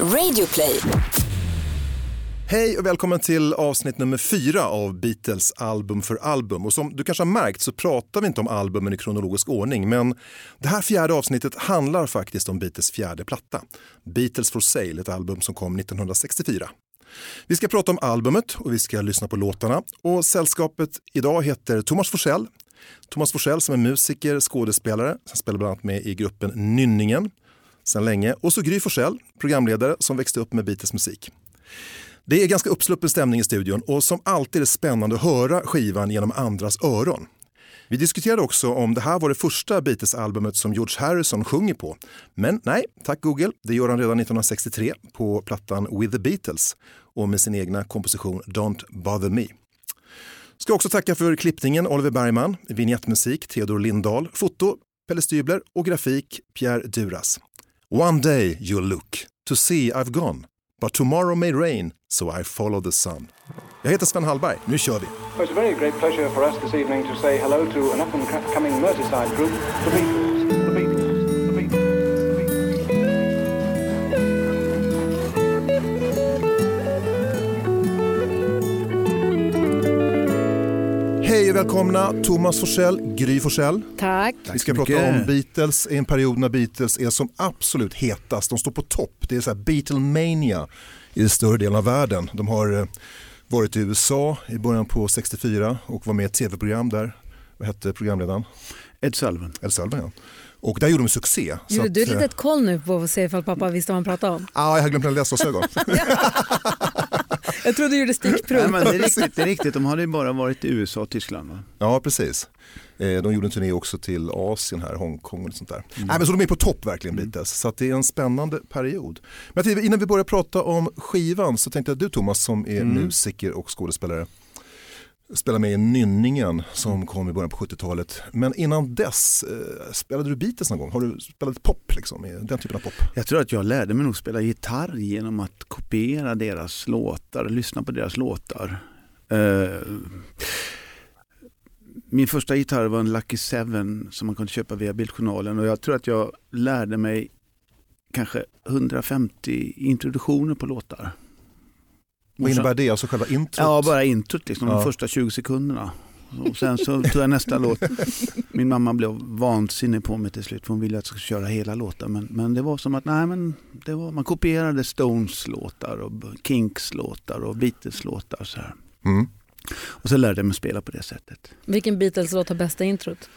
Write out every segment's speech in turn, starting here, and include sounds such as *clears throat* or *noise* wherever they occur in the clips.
Radioplay. Hej och välkommen till avsnitt nummer fyra av Beatles album för album. Och som du kanske har märkt så pratar vi inte om albumen i kronologisk ordning men det här fjärde avsnittet handlar faktiskt om Beatles fjärde platta. Beatles for sale, ett album som kom 1964. Vi ska prata om albumet och vi ska lyssna på låtarna och sällskapet idag heter Thomas Forsell. Thomas Forsell som är musiker, skådespelare, som spelar bland annat med i gruppen Nynningen sedan länge och så Gry Forssell, programledare som växte upp med Beatles musik. Det är ganska uppsluppen stämning i studion och som alltid är det spännande att höra skivan genom andras öron. Vi diskuterade också om det här var det första Beatles-albumet som George Harrison sjunger på. Men nej, tack Google, det gör han redan 1963 på plattan With the Beatles och med sin egna komposition Don't bother me. Ska också tacka för klippningen Oliver Bergman, vignettmusik Theodor Lindahl, foto Pelle Stybler och grafik Pierre Duras. One day you'll look to see I've gone But tomorrow may rain, so I follow the sun. Jag heter Sven Hallberg, nu kör vi! It's a very great pleasure for us this evening to say hello to an up and coming Merseyside group, Hej och välkomna Thomas Forsell, Gry Forssell. Tack. Vi ska prata om Beatles i en period när Beatles är som absolut hetast. De står på topp. Det är så här Beatlemania i större delen av världen. De har eh, varit i USA i början på 64 och var med i ett tv-program där. Vad hette programledaren? Ed Sullivan. Ed Sullivan ja. Och där gjorde de succé. Så Gjorde att, du ett eh, litet koll nu på att se ifall pappa visste vad han pratade om? Ja, jag har glömt mina läsglasögon. *laughs* *laughs* *laughs* Jag trodde du gjorde stickprov. Nej, men det, är riktigt, det är riktigt, de hade ju bara varit i USA och Tyskland. Va? Ja, precis. Eh, De gjorde en turné också till Asien här, Hongkong och sånt där. Nej, men så de är på topp verkligen Beatles, så att det är en spännande period. Men jag tänkte, innan vi börjar prata om skivan så tänkte jag att du Thomas som är musiker och skådespelare spelade med i Nynningen som kom i början på 70-talet. Men innan dess, eh, spelade du Beatles någon gång? Har du spelat pop liksom, den typen av pop? Jag tror att jag lärde mig nog spela gitarr genom att kopiera deras låtar, lyssna på deras låtar. Eh, min första gitarr var en Lucky Seven som man kunde köpa via Bildjournalen och jag tror att jag lärde mig kanske 150 introduktioner på låtar. Vad innebär det? Alltså själva introt? Ja, bara introt, liksom, Ja. de första 20 sekunderna. Och sen så tog jag nästa låt. Min mamma blev vansinnig på mig till slut för hon ville att jag skulle köra hela låten. Men, men det var som att nej, men det var, man kopierade Stones låtar och Kinks låtar och Beatles låtar. Så här. Mm. Och så lärde jag mig spela på det sättet. Vilken Beatles-låt har bästa introt?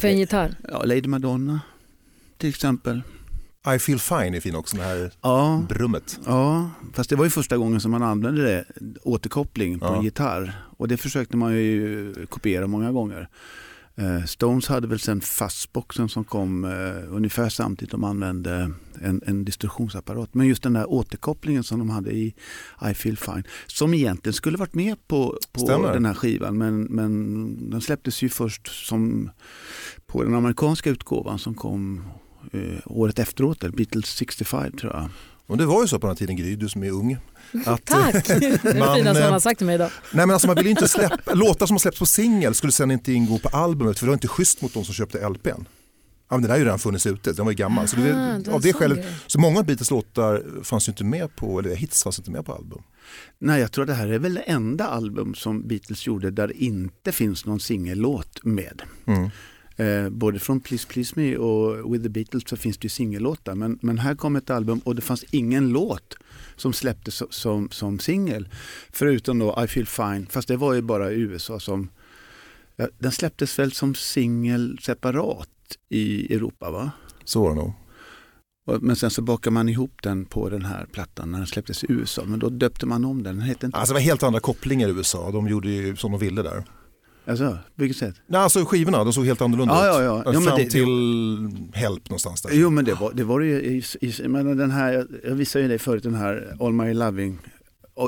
För en gitarr? Ja, Lady Madonna till exempel. I feel fine är fin också, det här Ja, brummet. ja, fast det var ju första gången som man använde det, återkoppling på Ja. en gitarr. Och det försökte man ju kopiera många gånger. Eh, Stones hade väl sen fastboxen som kom eh, ungefär samtidigt de använde en, en distorsionsapparat. Men just den där återkopplingen som de hade i I feel fine, som egentligen skulle varit med på, på Stämmer. den här skivan men, men den släpptes ju först som på den amerikanska utgåvan som kom eh, året efteråt, eller Beatles 65 tror jag. Och det var ju så på den här tiden Gry, du som är ung. *laughs* Att, Tack! Det är det Man, finaste eh, han har sagt till mig idag. Nej men alltså man vill ju inte släppa, låtar som har släppts på singel skulle sen inte ingå på albumet för det var inte schysst mot de som köpte LPn. Ja, men den har ju redan funnits ute, den var ju gammal. Så, det, Aha, är av det skälet, så många av Beatles låtar fanns ju inte med på, eller hits fanns inte med på album. Nej, jag tror det här är väl det enda album som Beatles gjorde där det inte finns någon singellåt med. Mm. Eh, både från Please Please Me och With the Beatles så finns det ju singellåtar. Men, men här kom ett album och det fanns ingen låt som släpptes som, som, som singel. Förutom då I Feel Fine, fast det var ju bara i USA som... Ja, den släpptes väl som singel separat i Europa va? Så var det nog. Men sen så bakade man ihop den på den här plattan när den släpptes i USA. Men då döpte man om den. Den hette inte... Alltså det var helt andra kopplingar i USA, de gjorde ju som de ville där. Alltså, vilket sätt? Nej, alltså skivorna, de såg helt annorlunda Ja, ut. ja, ja. Jo, men Fram det- till Help någonstans där. Jo men det var det, var det ju i, i, jag menar, den här, jag- visade ju dig förut den här All My Loving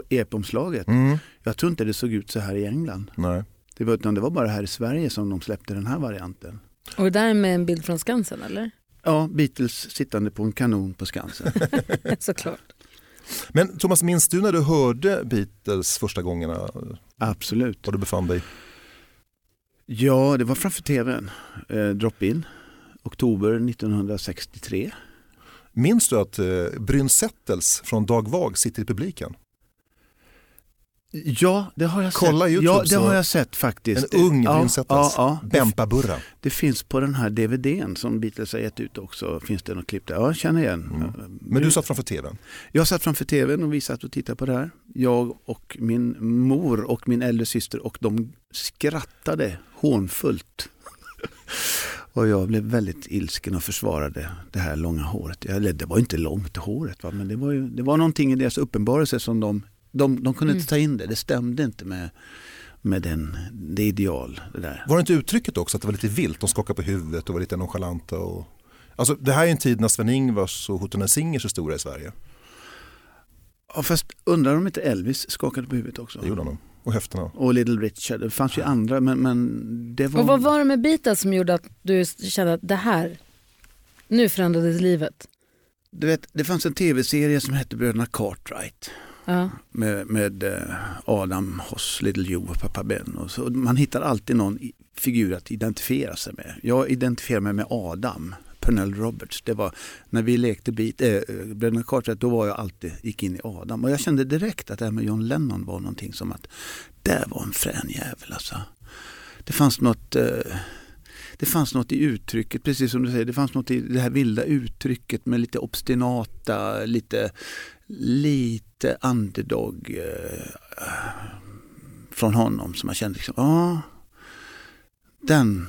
EP-omslaget. Mm. Jag tror inte det såg ut så här i England. Nej. Det var, utan det var bara här i Sverige som de släppte den här varianten. Och det där är med en bild från Skansen eller? Ja, Beatles sittande på en kanon på Skansen. *laughs* Såklart. Men Thomas, minns du när du hörde Beatles första gångerna? Absolut. Var du befann dig? Ja, det var framför tvn. Eh, Drop-in. Oktober 1963. Minns du att eh, Bryn Settels från Dag Vag sitter i publiken? Ja, det har jag Kolla sett. YouTube ja, det så- har jag sett faktiskt. En ung ja, Bryn ja, ja. Det, Bempa-Burra. det finns på den här DVDn som Beatles har gett ut också. Finns det något klipp där? Ja, jag känner igen. Mm. Men du satt framför tvn. Jag satt framför tvn och vi satt och tittade på det här. Jag och min mor och min äldre syster och de skrattade hånfullt. *laughs* Och jag blev väldigt ilsken och försvarade det här långa håret. Eller det var inte långt håret, va? men det var, ju, det var någonting i deras uppenbarelse som de, de, de kunde inte ta in det. Det stämde inte med, med den, det ideal. Det där. Var det inte uttrycket också att det var lite vilt? De skakade på huvudet och var lite nonchalanta. Och... Alltså, det här är en tid när Sven-Ingvars och Hotell Singers är stora i Sverige. Ja, fast undrar om inte Elvis skakade på huvudet också? Det gjorde han. Och höfterna. Och Little Richard. Det fanns ju andra men, men det var... Och vad var det med Beatles som gjorde att du kände att det här, nu förändrades livet? Du vet, det fanns en tv-serie som hette Bröderna Cartwright. Ja. med, med eh, Adam Hoss, Little Joe och Pappa Ben. Och så, man hittar alltid någon figur att identifiera sig med. Jag identifierar mig med Adam, Pernell Roberts. Det var när vi lekte bit, äh, Bröderna Cartwright, då var jag alltid, gick in i Adam. Och jag kände direkt att det här med John Lennon var någonting som att, där var en frän jävel alltså. Det fanns något äh, det fanns något i uttrycket, precis som du säger, det fanns något i det här vilda uttrycket med lite obstinata, lite, lite underdog eh, från honom som jag kände liksom, ja, den,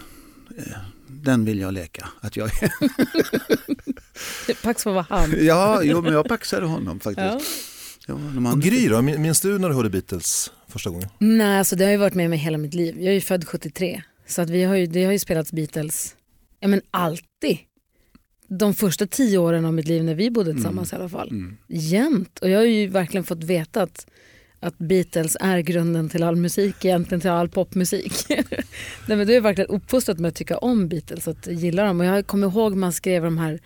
eh, den vill jag leka. Att jag, *laughs* Pax får vara han. ja, jo, men jag paxade honom faktiskt. Ja. Ja, Och Gry då? Min- Minns du när du hörde Beatles första gången? Nej, alltså det har ju varit med mig hela mitt liv. Jag är ju född 73. Så att vi har ju, det har ju spelats Beatles, ja men alltid. De första tio åren av mitt liv när vi bodde tillsammans i alla fall. Mm. Jämt. Och jag har ju verkligen fått veta att, att Beatles är grunden till all musik, egentligen till all popmusik. *laughs* Nej, men du har ju verkligen uppfostrat mig att tycka om Beatles, att gilla dem. Och jag kommer ihåg man skrev de här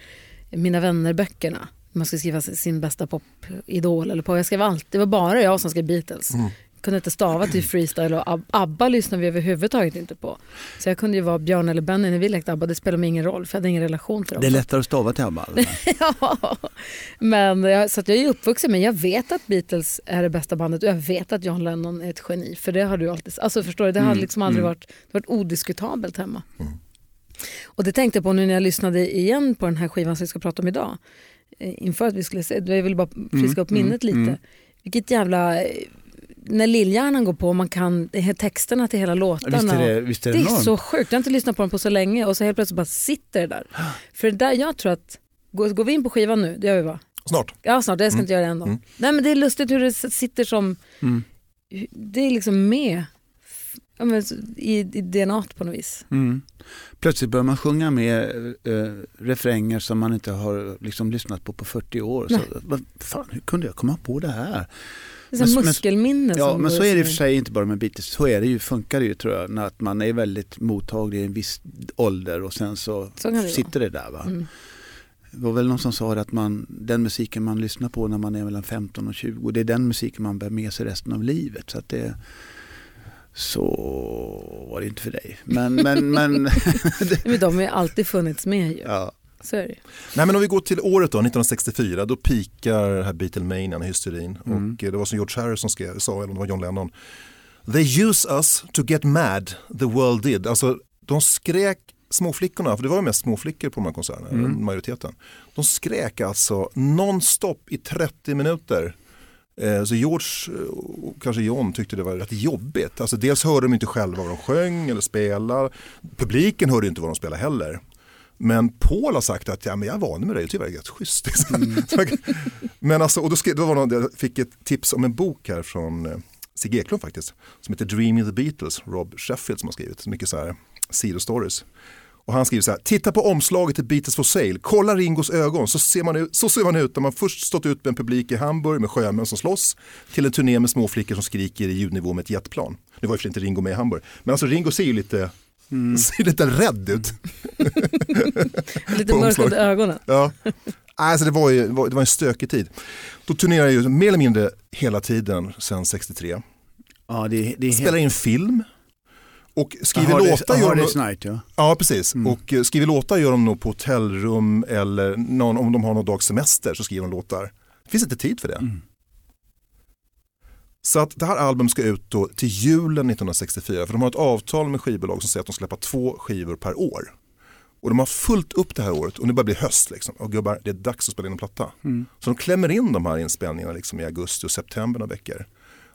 Mina vänner-böckerna. Man skulle skriva sin bästa popidol eller på. Jag skrev allt. Det var bara jag som skrev Beatles. Kunde inte stava till freestyle och Ab- ABBA lyssnade vi överhuvudtaget inte på. Så jag kunde ju vara Björn eller Benny när vi lekte ABBA. Det spelade mig ingen roll för jag hade ingen relation till dem. Det är lättare att stava till ABBA. eller? *laughs* ja, men jag, så jag är uppvuxen men jag vet att Beatles är det bästa bandet och jag vet att John Lennon är ett geni. För det har du alltid, alltså förstår du, det har Mm, liksom aldrig mm. varit, det varit odiskutabelt hemma. Och det tänkte jag på nu när jag lyssnade igen på den här skivan som vi ska prata om idag. Eh, Inför att vi skulle se, jag ville bara friska upp mm, minnet lite. mm. Vilket jävla, eh, när lillhjärnan går på och man kan texterna till hela låtarna. Visst är det, visst är det, det är enormt? så sjukt, jag har inte lyssnat på den på så länge och så helt plötsligt bara sitter det där. *gasps* För det där jag tror att, går, går vi in på skivan nu? Det gör vi va? Snart. Ja snart, jag ska Mm. inte göra det än då. Mm. Nej men det är lustigt hur det sitter som, Mm. det är liksom med ja, men, i, i DNA på något vis. Mm. Plötsligt börjar man sjunga med eh, refränger som man inte har liksom, lyssnat på på 40 år. Så, vad fan, hur kunde jag komma på det här? Det är Men- men- muskelminne. Ja, som men så är det i och för sig inte bara med Beatles. Så är det ju, funkar det ju tror jag. När att man är väldigt mottaglig i en viss ålder och sen så, Så det sitter det där. Va? Mm. Det var väl någon som sa att man, den musiken man lyssnar på när man är mellan 15 och 20, det är den musiken man bär med sig resten av livet. Så att det, så var det inte för dig. Men, men, men *laughs* *laughs* Men de har ju alltid funnits med ju. ja. Så är det. Nej, men om vi går till året då, 1964, då pikar här Beatlemanian, hysterin. Mm. Och eh, det var som George Harrison skrev, sa, eller om det var John Lennon. They use us to get mad, the world did. Alltså, de skrek småflickorna, för det var ju mest småflickor på de här konserterna, Mm. majoriteten. De skrek alltså nonstop i 30 minuter. Eh, Så George eh, och kanske John tyckte det var rätt jobbigt. Alltså dels hörde de inte själva vad de sjöng eller spelade. Publiken hörde inte vad de spelade heller. Men Paul har sagt att ja, men jag är van med det, jag tycker det är rätt schysst. *laughs* men alltså, och då, skrev, då var någon, jag fick ett tips om en bok här från eh, Sigge Eklund faktiskt. Som heter Dreaming the Beatles, Rob Sheffield som har skrivit. Mycket så här sidostories. Och han skriver så här, titta på omslaget till Beatles for sale, kolla Ringos ögon, så ser man ut, så ser man ut när man först stått ut med en publik i Hamburg med sjömän som slåss, till en turné med småflickor som skriker i ljudnivå med ett jetplan. Nu var ju för inte Ringo med i Hamburg, men alltså Ringo ser ju lite, *laughs* ser lite rädd ut. *laughs* Lite mörk under ögonen. Ja. Alltså det, var ju, det var det var en stökig tid. Då turnerar jag ju mer eller mindre hela tiden sedan 63. ja, det, det är helt... Spelar in film Och skriver låtar gör de Night ja. ja, precis. Och skriver låtar gör de nog på hotellrum eller någon, om de har någon dags semester så skriver de låtar. Det finns inte tid för det. Så att det här albumet ska ut då till julen 1964 för de har ett avtal med skivbolag som säger att de släpper två skivor per år. Och de har fullt upp det här året och nu börjar det bli höst liksom. Och gubbar, det är dags att spela in en platta. Så de klämmer in de här inspelningarna liksom i augusti och september några veckor.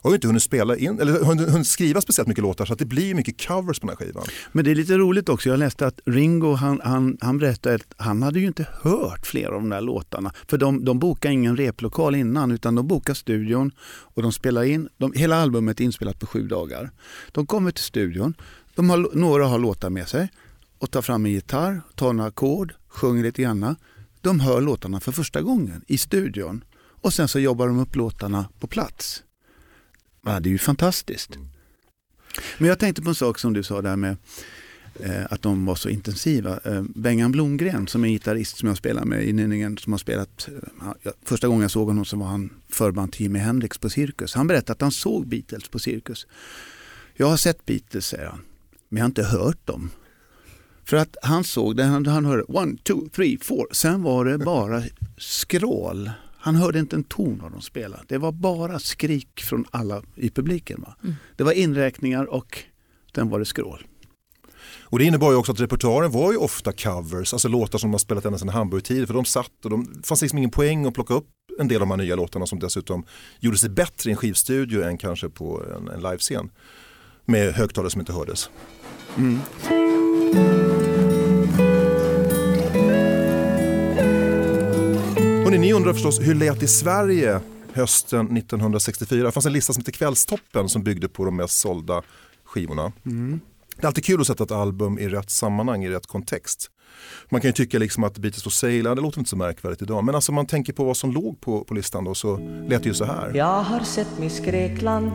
Har ju inte hunnit, spela in, eller hunnit skriva speciellt mycket låtar så att det blir mycket covers på den här skivan. Men det är lite roligt också, jag läste att Ringo han, han, han berättade att han hade ju inte hört flera av de där låtarna. För de, de bokade ingen replokal innan utan de bokade studion och de spelar in, de, hela albumet är inspelat på sju dagar. De kommer till studion, de har, några har låtar med sig och tar fram en gitarr, tar några ackord, sjunger lite grann. De hör låtarna för första gången i studion och sen så jobbar de upp låtarna på plats. Ja, det är ju fantastiskt. Men jag tänkte på en sak som du sa där med eh, att de var så intensiva. Eh, Bengan Blomgren som är en gitarrist som jag spelar med i Nynningen som har spelat, eh, första gången jag såg honom så var han förband till Jimi Hendrix på Cirkus. Han berättade att han såg Beatles på Cirkus. Jag har sett Beatles säger han, men jag har inte hört dem. För att han såg det, han, han hörde one, two, three, four. Sen var det bara skrål. Han hörde inte en ton av dem spela. Det var bara skrik från alla i publiken. Va? Det var inräkningar och sen var det skrål. Och det innebar ju också att repertoaren var ju ofta covers, alltså låtar som man spelat ända sedan Hamburg-tid. För de satt och de det fanns liksom ingen poäng att plocka upp en del av de här nya låtarna som dessutom gjorde sig bättre i en skivstudio än kanske på en, en livescen. Med högtalare som inte hördes. Hörrni, ni undrar förstås hur lät i Sverige hösten 1964? Det fanns en lista som heter Kvällstoppen som byggde på de mest sålda skivorna. Det är alltid kul att sätta ett album i rätt sammanhang, i rätt kontext. Man kan ju tycka liksom att Beatles for Sale, ja, det låter inte så märkvärdigt idag. Men alltså man tänker på vad som låg på, på listan då så lät det ju så här. Jag har sett Miss Grekland,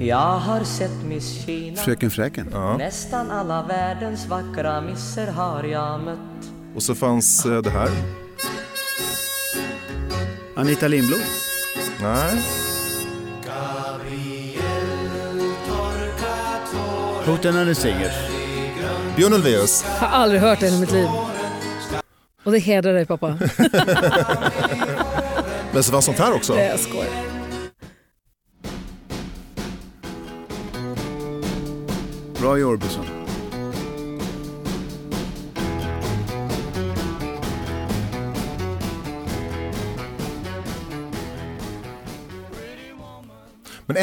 jag har sett Miss Kina Fröken Fräken. Nästan alla världens vackra misser har jag mött Och så fanns eh, det här. Anita Lindblom. Nej, Hoten and the Singers. Björn Ulvaeus. Har aldrig hört det i mitt liv. Och det hedrar dig pappa. Men så fanns sånt här också. Nej, jag skojar. Roy Orbison.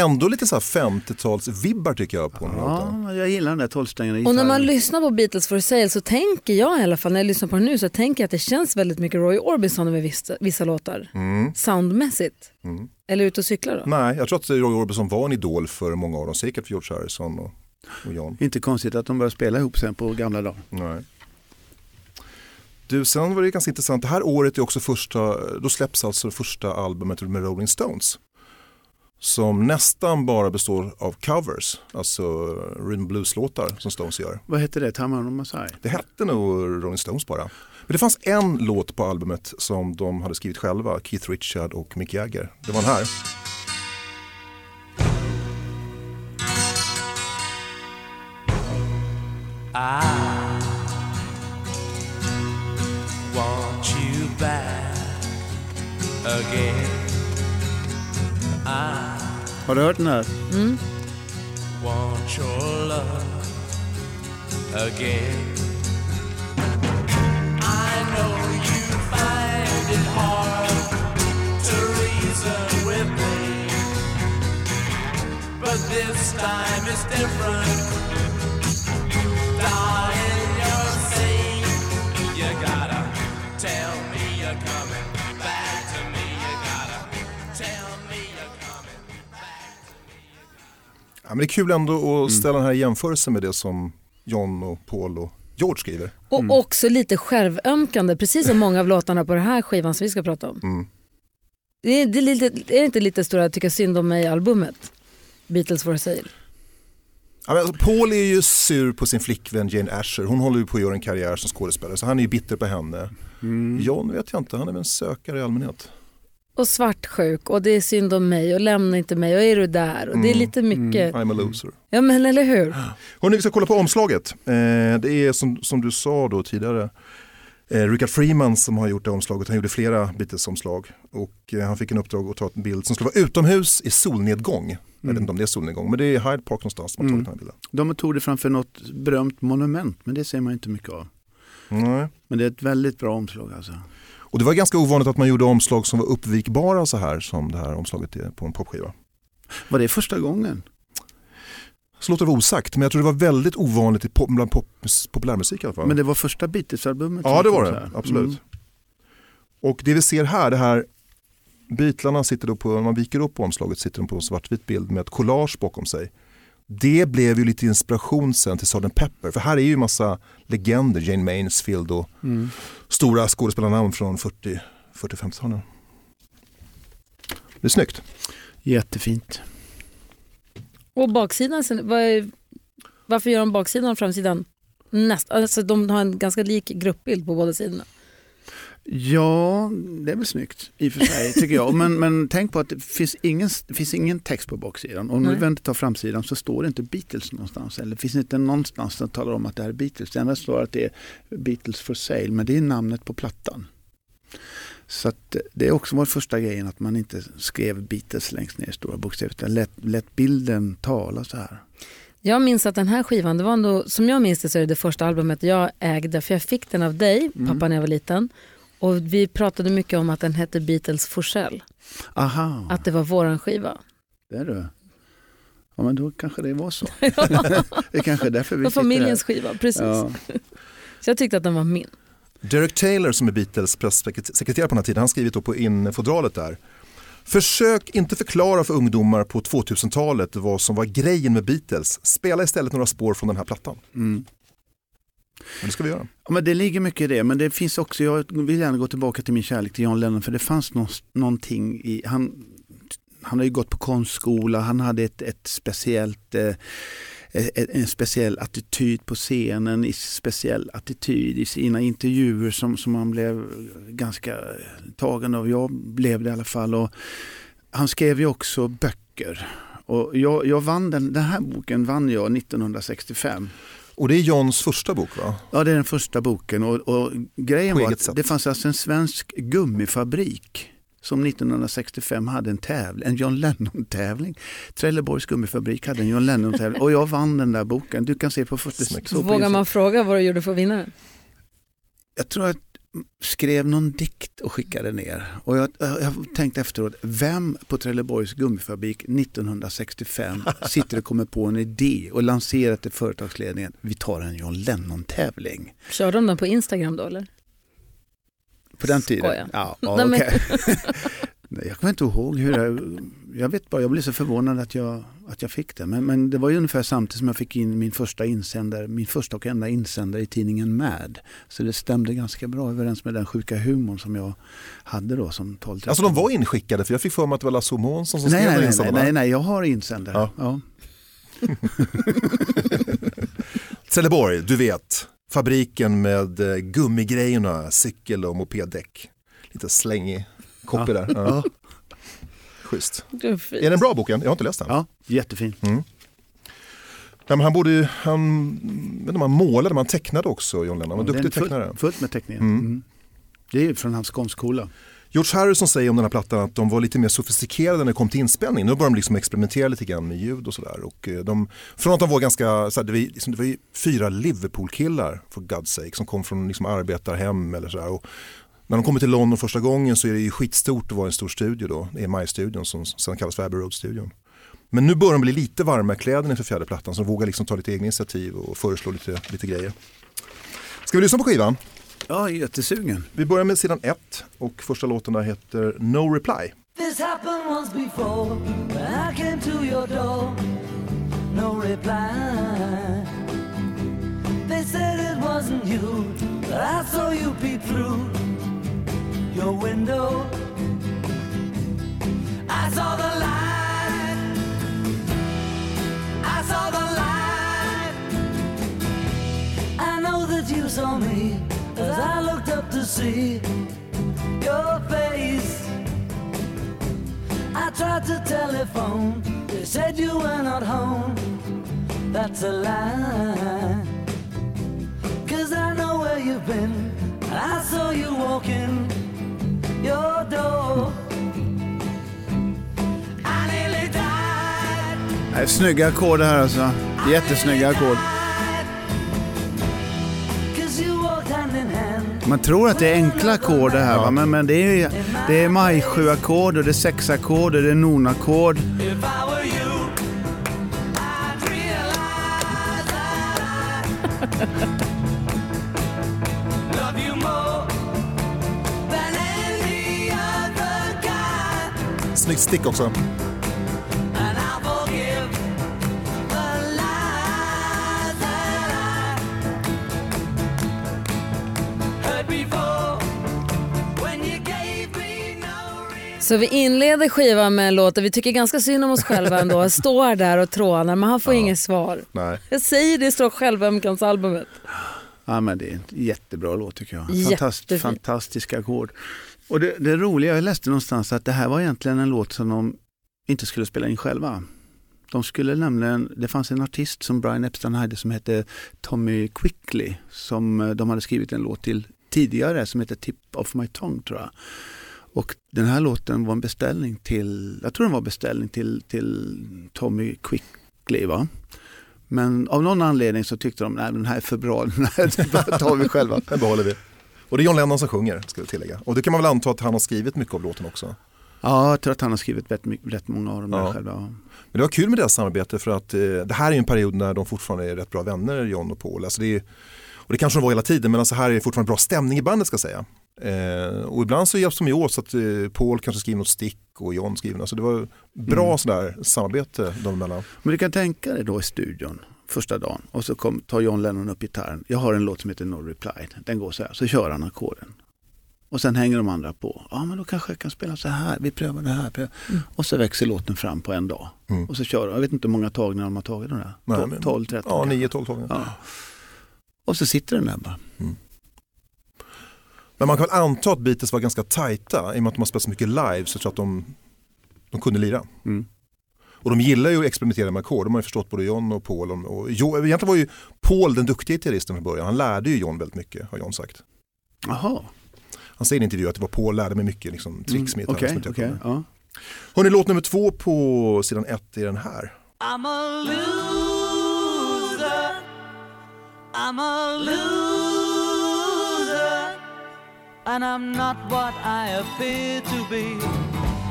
Ändå lite så här 50-tals-vibbar tycker jag på den. Ja, jag gillar den där tolvsträngade Och när man lyssnar på Beatles for sale så tänker jag i alla fall, när jag lyssnar på den nu så tänker jag att det känns väldigt mycket Roy Orbison över vissa, vissa låtar. Soundmässigt. Eller ute och cykla då. Nej, jag tror att Roy Orbison var en idol för många av dem, säkert för George Harrison och, och John. Inte konstigt att de började spela ihop sen på gamla dagar. Nej. Du, sen var det ganska intressant, det här året är också första, då släpps alltså det första albumet med Rolling Stones. Som nästan bara består av covers, alltså rhythm blues-låtar som Stones gör. Vad hette det? Tamar Masai? Det hette nog Rolling Stones bara. Men det fanns en låt på albumet som de hade skrivit själva, Keith Richard och Mick Jagger. Det var den här. want you back again. Har du hört den här? Mm. Want your love again. I know you find it hard to reason with me, but this time is different. Darling, Ja, men det är kul ändå att ställa den här i jämförelse med det som John och Paul och George skriver. Och också lite självömkande, precis som många av låtarna på den här skivan som vi ska prata om. Det är, det är, lite, är det inte lite stora tycka synd om mig-albumet? Beatles for sale. Ja, men alltså, Paul är ju sur på sin flickvän Jane Asher. Hon håller ju på att göra en karriär som skådespelare så han är ju bitter på henne. John vet jag inte, han är väl en sökare i allmänhet. Och svartsjuk och det är synd om mig och lämna inte mig och är du där och det är Mm. lite mycket. I'm a loser. Ja men eller hur? *gasps* Hörrni, vi ska kolla på omslaget. Eh, det är som, som du sa då tidigare, eh, Richard Freeman som har gjort det omslaget. Han gjorde flera Beatles-omslag och eh, han fick en uppdrag att ta en bild som skulle vara utomhus i solnedgång. Jag vet inte om det är solnedgång, men det är Hyde Park någonstans som har tagit Mm. den här bilden. De tog det framför något berömt monument, men det ser man inte mycket av. Nej. Men det är ett väldigt bra omslag alltså. Och det var ganska ovanligt att man gjorde omslag som var uppvikbara så här som det här omslaget är på en popskiva. Var det första gången? Så låter det vara osagt, men jag tror det var väldigt ovanligt i pop, bland pop, populärmusik i alla fall. Men det var första Beatles-albumet? Ja det var det, absolut. Mm. Och det vi ser här, det här Beatlarna sitter då på, när man viker upp omslaget sitter de på en svartvit bild med ett collage bakom sig. Det blev ju lite inspiration sen till Sgt. Pepper, för här är ju massa legender, Jane Mansfield och Mm. stora skådespelarnamn från 40 40-50-talen. Det är snyggt. Jättefint. Och baksidan, sen, vad är, varför gör de baksidan och framsidan näst, alltså de har en ganska lik gruppbild på båda sidorna. Ja, det är väl snyggt i och för sig tycker jag. Men, men tänk på att det finns ingen, det finns ingen text på baksidan. Om Nej. du vänder tar framsidan så står det inte Beatles någonstans. Eller det finns inte någonstans som talar om att det här är Beatles. Det enda står att det är Beatles for sale, men det är namnet på plattan. Så det är också vår första grejen att man inte skrev Beatles längst ner i stora bokstäver. utan Lät, lät bilden tala så här. Jag minns att den här skivan, det var ändå, som jag minns det så är det det första albumet jag ägde, för jag fick den av dig, Mm. pappa, när jag var liten. Och vi pratade mycket om att den hette Beatles Forsell, Aha, att det var våran skiva. det är du. Ja men då kanske det var så. *laughs* det är kanske därför Det vi sitter familjens här. skiva, precis. Ja. *laughs* Så jag tyckte att den var min. Derek Taylor som är Beatles pressekreterare på den här tiden, han skrivit då på infodralet där. Försök inte förklara för ungdomar på 2000-talet vad som var grejen med Beatles. Spela istället några spår från den här plattan. Mm. Men det ska vi göra. Ja, men det ligger mycket i det, men det finns också, jag vill gärna gå tillbaka till min kärlek till John Lennon, för det fanns nå- någonting i, han, han har ju gått på konstskola, han hade ett, ett speciellt eh, en speciell attityd på scenen, en speciell attityd i sina intervjuer som, som han blev ganska tagen av. Jag blev det i alla fall. Och han skrev ju också böcker. Och jag, jag vann den, den här boken vann jag 1965. Och det är Johns första bok va? Ja, det är den första boken och, och grejen På var att sätt. det fanns alltså en svensk gummifabrik som 1965 hade en tävling, en John Lennon-tävling. Trelleborgs gummifabrik hade en John Lennon-tävling och jag vann den där boken. Du kan se på första Vågar man fråga vad du gjorde för att vinna den? Jag tror att skrev någon dikt och skickade ner. Och jag, jag tänkte efteråt, vem på Trelleborgs gummifabrik 1965 sitter och kommer på en idé och lanserar till företagsledningen, vi tar en John Lennon-tävling. Körde de den på Instagram då eller? På den tiden? Ja, ja. *laughs* Nej, jag kommer inte ihåg hur det, Jag vet bara, jag blev så förvånad att jag, att jag fick det. Men, men det var ju ungefär samtidigt som jag fick in min första insändare, min första och enda insändare i tidningen Mad. Så det stämde ganska bra överens med den sjuka humorn som jag hade då som 12 Alltså de var inskickade för jag fick för mig att det var Lasse Månsson som nej, skrev nej, den nej, nej, nej, jag har insändare. Ja. Ja. *laughs* Trelleborg, du vet. Fabriken med eh, gummigrejerna, cykel och mopeddäck. Lite slängig copy där. Ja. *laughs* Ja. Schysst. Det är den bra boken? Jag har inte läst den. ja, jättefin. Nej, men han borde ju, han, vet han målade, han tecknade också John Lennon. Han var är duktig fullt- tecknare. Fullt med teckningar. Mm. Mm. Det är ju från hans konstskola. George Harrison säger om den här plattan att de var lite mer sofistikerade när det kom till inspelning. Nu började de liksom experimentera lite grann med ljud och sådär. Och eh, de, från att de var ganska, så här, det, var, liksom, det var ju fyra Liverpool-killar for God's sake som kom från liksom, arbetarhem eller sådär. Och när de kommer till London första gången så är det ju skitstort att vara i en stor studio då. Det är MI-studion som sen kallas för Abbey Road-studion. Men nu börjar de bli lite varma i kläderna inför fjärde plattan så de vågar liksom ta lite egna initiativ och föreslå lite, lite grejer. Ska vi lyssna på skivan? Ja, jättesugen. Vi börjar med sidan ett och första låten där heter No Reply. This happened once before I came to your door. No reply. They said it wasn't you, but I saw you peep through your window. I saw the light. I saw the light. I know that you saw me as I looked up to see your face. I tried to telephone, they said you were not home. That's a lie. Cause I know where you've been. I saw you walking your door. Nej, snygga ackord här alltså. Jättesnygga ackord. Man tror att det är enkla ackord det här va? men, men det är, det är maj-sju-ackord och det är sexackord och det är non-ackord. Me no reason. Så vi inleder skivan med en låt där vi tycker ganska synd om oss *laughs* själva ändå. Står där och trånar men han får inget svar. Nej. Jag säger det står självömkansalbumet. Ja, men det är en jättebra låt tycker jag. Fantast, fantastiska ackord. Och det, det roliga, jag läste någonstans att det här var egentligen en låt som de inte skulle spela in själva. De skulle nämligen, det fanns en artist som Brian Epstein hade som hette Tommy Quickly som eh, de hade skrivit en låt till tidigare som hette Tip of My Tongue tror jag. Och den här låten var en beställning till, jag tror den var beställning till, till Tommy Quickly va? Men av någon anledning så tyckte de, nej den här är för bra, *laughs* den här tar vi själva. Den behåller vi. Och det är John Lennon som sjunger, ska vi tillägga. Och det kan man väl anta att han har skrivit mycket av låten också. Ja, jag tror att han har skrivit rätt, rätt många av dem Ja. själva. Men det var kul med deras samarbete för att eh, det här är en period när de fortfarande är rätt bra vänner, John och Paul. Alltså det är, och det kanske de var hela tiden, men alltså här är det fortfarande bra stämning i bandet ska jag säga. Eh, och ibland så hjälps de ju åt så att eh, Paul kanske skriver något stick och John skriver något. Så det var bra Mm. sådär samarbete dem emellan. Men du kan tänka dig då i studion första dagen och så kom, tar John Lennon upp gitarren. Jag har en låt som heter No Reply. Den går så här, så kör han ackorden. Och sen hänger de andra på. Ja men då kanske jag kan spela så här, vi prövar det här. prövar. Och så växer låten fram på en dag. Mm. Och så kör de, jag vet inte hur många tagningar de har tagit de där. Nej, 12, men- 12 13 Ja, kanske. 9-12 gånger. Ja. Och så sitter den där bara. Men man kan väl anta att Beatles var ganska tajta i och med att de har spelat så mycket live så jag tror att de, de kunde lira. Mm. Och de gillar ju att experimentera med ackord, de har ju förstått både John och Paul. Och, och, Jo- egentligen var ju Paul den duktiga gitarristen från början, han lärde ju John väldigt mycket har John sagt. Jaha, Han säger i en intervju att det var Paul lärde mig mycket liksom, tricks med Mm, gitarren. okej, kunde. ja. Hörrni, låt nummer två på sidan ett är den här. I'm a loser. I'm a loser. And I'm not what I appear to be.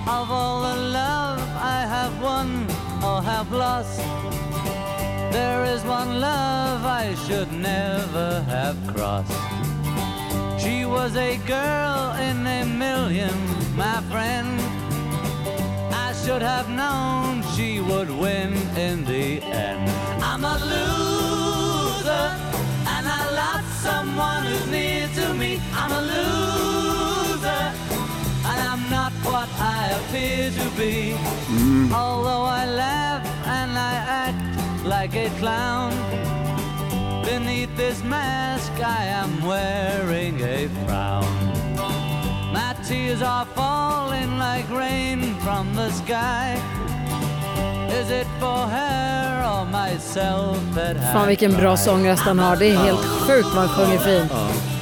Of all the love I have won or have lost, there is one love I should never have crossed. She was a girl in a million, my friend. I should have known she would win in the end. I'm a loser, and I lost someone who's near to me. I'm a loser, I'm not what I appear to be. Although I laugh and I act like a clown, beneath this mask I am wearing a frown. My tears are falling like rain from the sky. Is it for her or myself that Fan vilken bra sångröst han har. Det är helt sjukt vad han sjunger fint.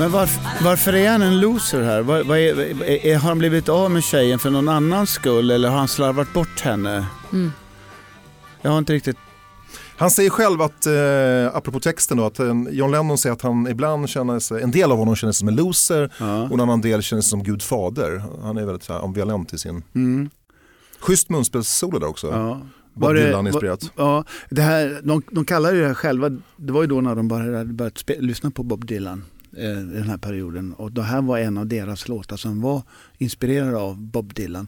Men varför, varför är han en loser här? Vad, vad är, är, är, har han blivit av med tjejen för någon annans skull eller har han slarvat bort henne? Mm. Jag har inte riktigt... Han säger själv att, eh, apropå texten då, att eh, John Lennon säger att han ibland känner sig, en del av honom känner sig som en loser Ja. och en annan del känner sig som Gud fader. Han är väldigt så här, ambivalent i sin, Mm, schysst munspelssolo där också. ja. Bob Var det- Dylan var- inspirerat. Ja, det här, de, de kallar det här själva, det var ju då när de bara hade börjat spe, lyssna på Bob Dylan den här perioden. Och det här var en av deras låtar som var inspirerad av Bob Dylan.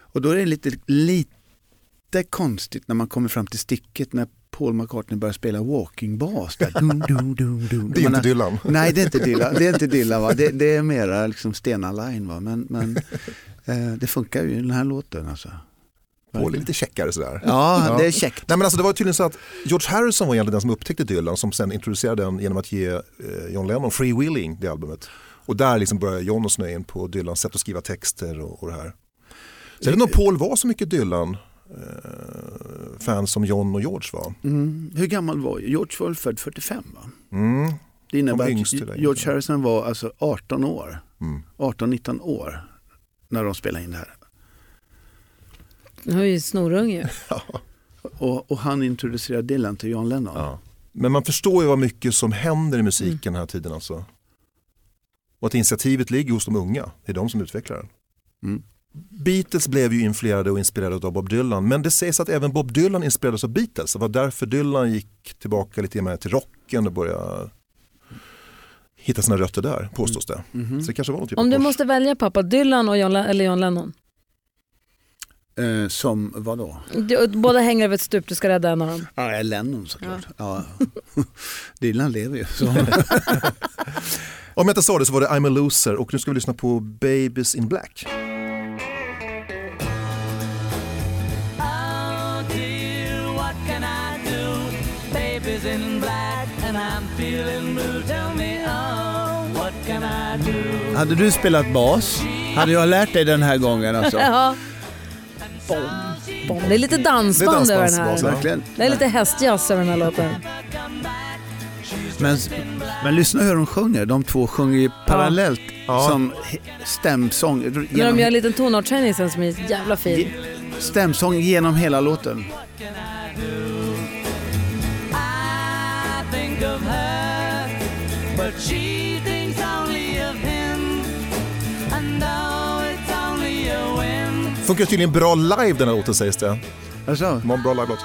Och då är det lite, lite konstigt när man kommer fram till sticket när Paul McCartney börjar spela walking bass. Där. Dum, dum, dum, dum. Det är inte Dylan. Nej, det är inte Dylan. Det är, inte Dylan, va? Det, det är mera liksom Stena Line. Va? Men, men eh, det funkar ju i den här låten. Alltså. Paul är lite checkare sådär. Ja, Ja. det är käckt. Nej, men alltså, det var tydligen så att George Harrison var egentligen den som upptäckte Dylan som sen introducerade den genom att ge eh, John Lennon Free Willing, det albumet. Och där liksom började John och snöa in på Dylans sätt att skriva texter och, och det här. Så jag vet inte om Paul var så mycket Dylan eh, fan som John och George var. Mm. Hur gammal var George? var väl född 45 va? Mm. Det innebär var att. George Harrison var alltså 18 år. Mm. 18-19 år när de spelade in det här. Nu har ju snorunge. *laughs* Och, och han introducerade Dylan till John Lennon. Ja. Men man förstår ju vad mycket som händer i musiken den här tiden alltså. Och att initiativet ligger hos de unga, det är de som utvecklar den. Mm. Beatles blev ju influerade och inspirerade av Bob Dylan men det sägs att även Bob Dylan inspirerades av Beatles. Det var därför Dylan gick tillbaka lite mer till rocken och började hitta sina rötter där, påstås det. Mhm. Så det kanske var något typ Om du kors. måste välja pappa, Dylan och John, Le- eller John Lennon? Eh, som vad då? Du, båda hänger över ett stup, du ska rädda en av dem. Ja, Lennon såklart. Ja. Dylan *laughs* lever ju. Så. *laughs* Om jag inte sa det så var det I'm a loser och nu ska vi lyssna på Babies in Black. Oh oh? Hade du spelat bas hade jag lärt dig den här gången. Alltså. *laughs* Ja. Bom, bom. Det är lite dansband Det är över den här. Verkligen. Det är lite hästjazz över den här låten. Men, men lyssna hur de sjunger. De två sjunger ju parallellt Ja. som stämsång. När de Genom, gör en liten tonartshöjning sen som är jävla fin. stämsång genom hela låten. But she Funkar tydligen bra live den här låten sägs det. Alltså, Det var en bra live-låt.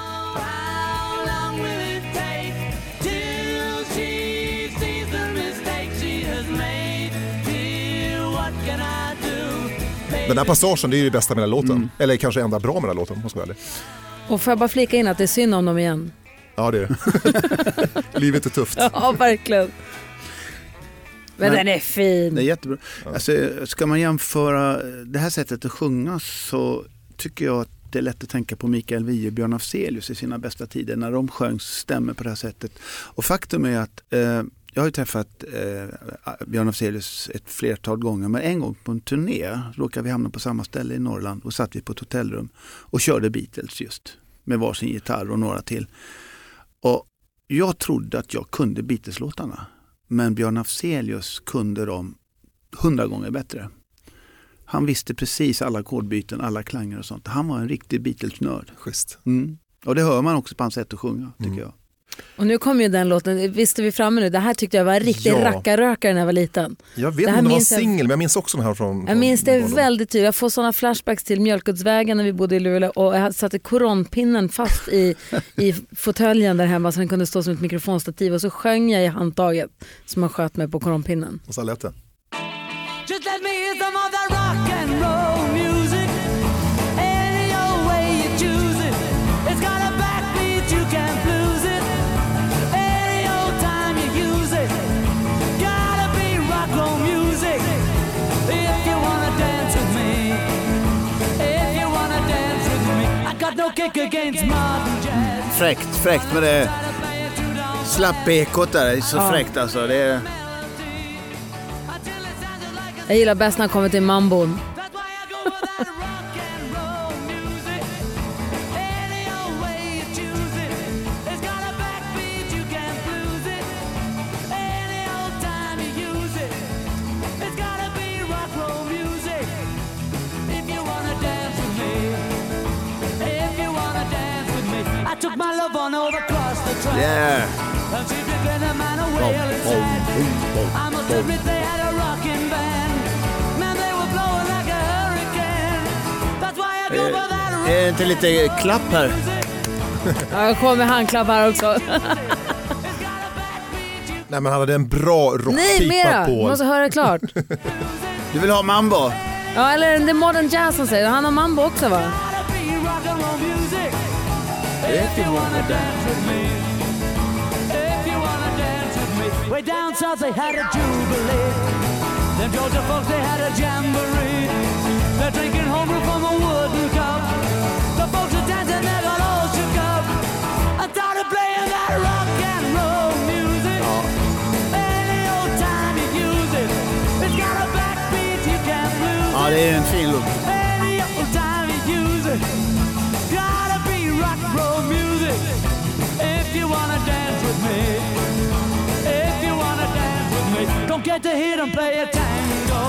Den här passagen det är ju det bästa med den här låten. Mm. Eller kanske enda bra med den här låten, måste jag vara ärlig. Och får jag bara flika in att det är synd om dem igen. Ja det är det. *laughs* Livet är tufft. Ja, verkligen. Men Nej. den är fin. det är jättebra. Alltså, ska man jämföra det här sättet att sjunga så tycker jag att det är lätt att tänka på Mikael Wiehe och Björn Afzelius i sina bästa tider när de sjöng stämmer på det här sättet. Och faktum är att eh, jag har ju träffat eh, Björn Afzelius ett flertal gånger men en gång på en turné råkade vi hamna på samma ställe i Norrland och satt vi på ett hotellrum och körde Beatles just med varsin gitarr och några till. Och jag trodde att jag kunde Beatles-låtarna men Björn Afzelius kunde dem hundra gånger bättre. Han visste precis alla ackordbyten, alla klanger och sånt. Han var en riktig Beatles-nörd. Mm. Och det hör man också på hans sätt att sjunga, tycker Mm. jag. Och nu kommer ju den låten, visst är vi framme nu? Det här tyckte jag var en riktig Ja. rackarrökare när jag var liten. Jag vet Det inte här om det var singel men jag minns också den här från... Jag från minns det barndomen. väldigt tydligt. Jag får sådana flashbacks till Mjölkuddsvägen när vi bodde i Luleå och jag satte koronpinnen fast i, i fåtöljen där hemma så den kunde stå som ett mikrofonstativ och så sjöng jag i handtaget som man sköt mig på koronpinnen. Och så lät det. Fräckt, fräckt med det slappekot där. Det är så Ja. fräckt alltså. Det är... Jag gillar bäst när han kommer till mambon. That Är det inte lite klapp här? Ja, Jag kommer med handklapp här också. Nej men han hade en bra Nej, rockpipa mera! på. Du måste höra klart. Du vill ha mambo? Ja, eller det är modern jazz som säger. Han har mambo också va? If you wanna dance with me. If you wanna dance with me. Way down south they had a jubilee. Them Georgia folks they had a jamboree. They're drinking homebrew from a wooden cup. The folks are dancing they got all shook up. I started playing that rock and roll music. Any old time you use it. it's got a backbeat you can't det är en fin låt. Get to hear them play a tango.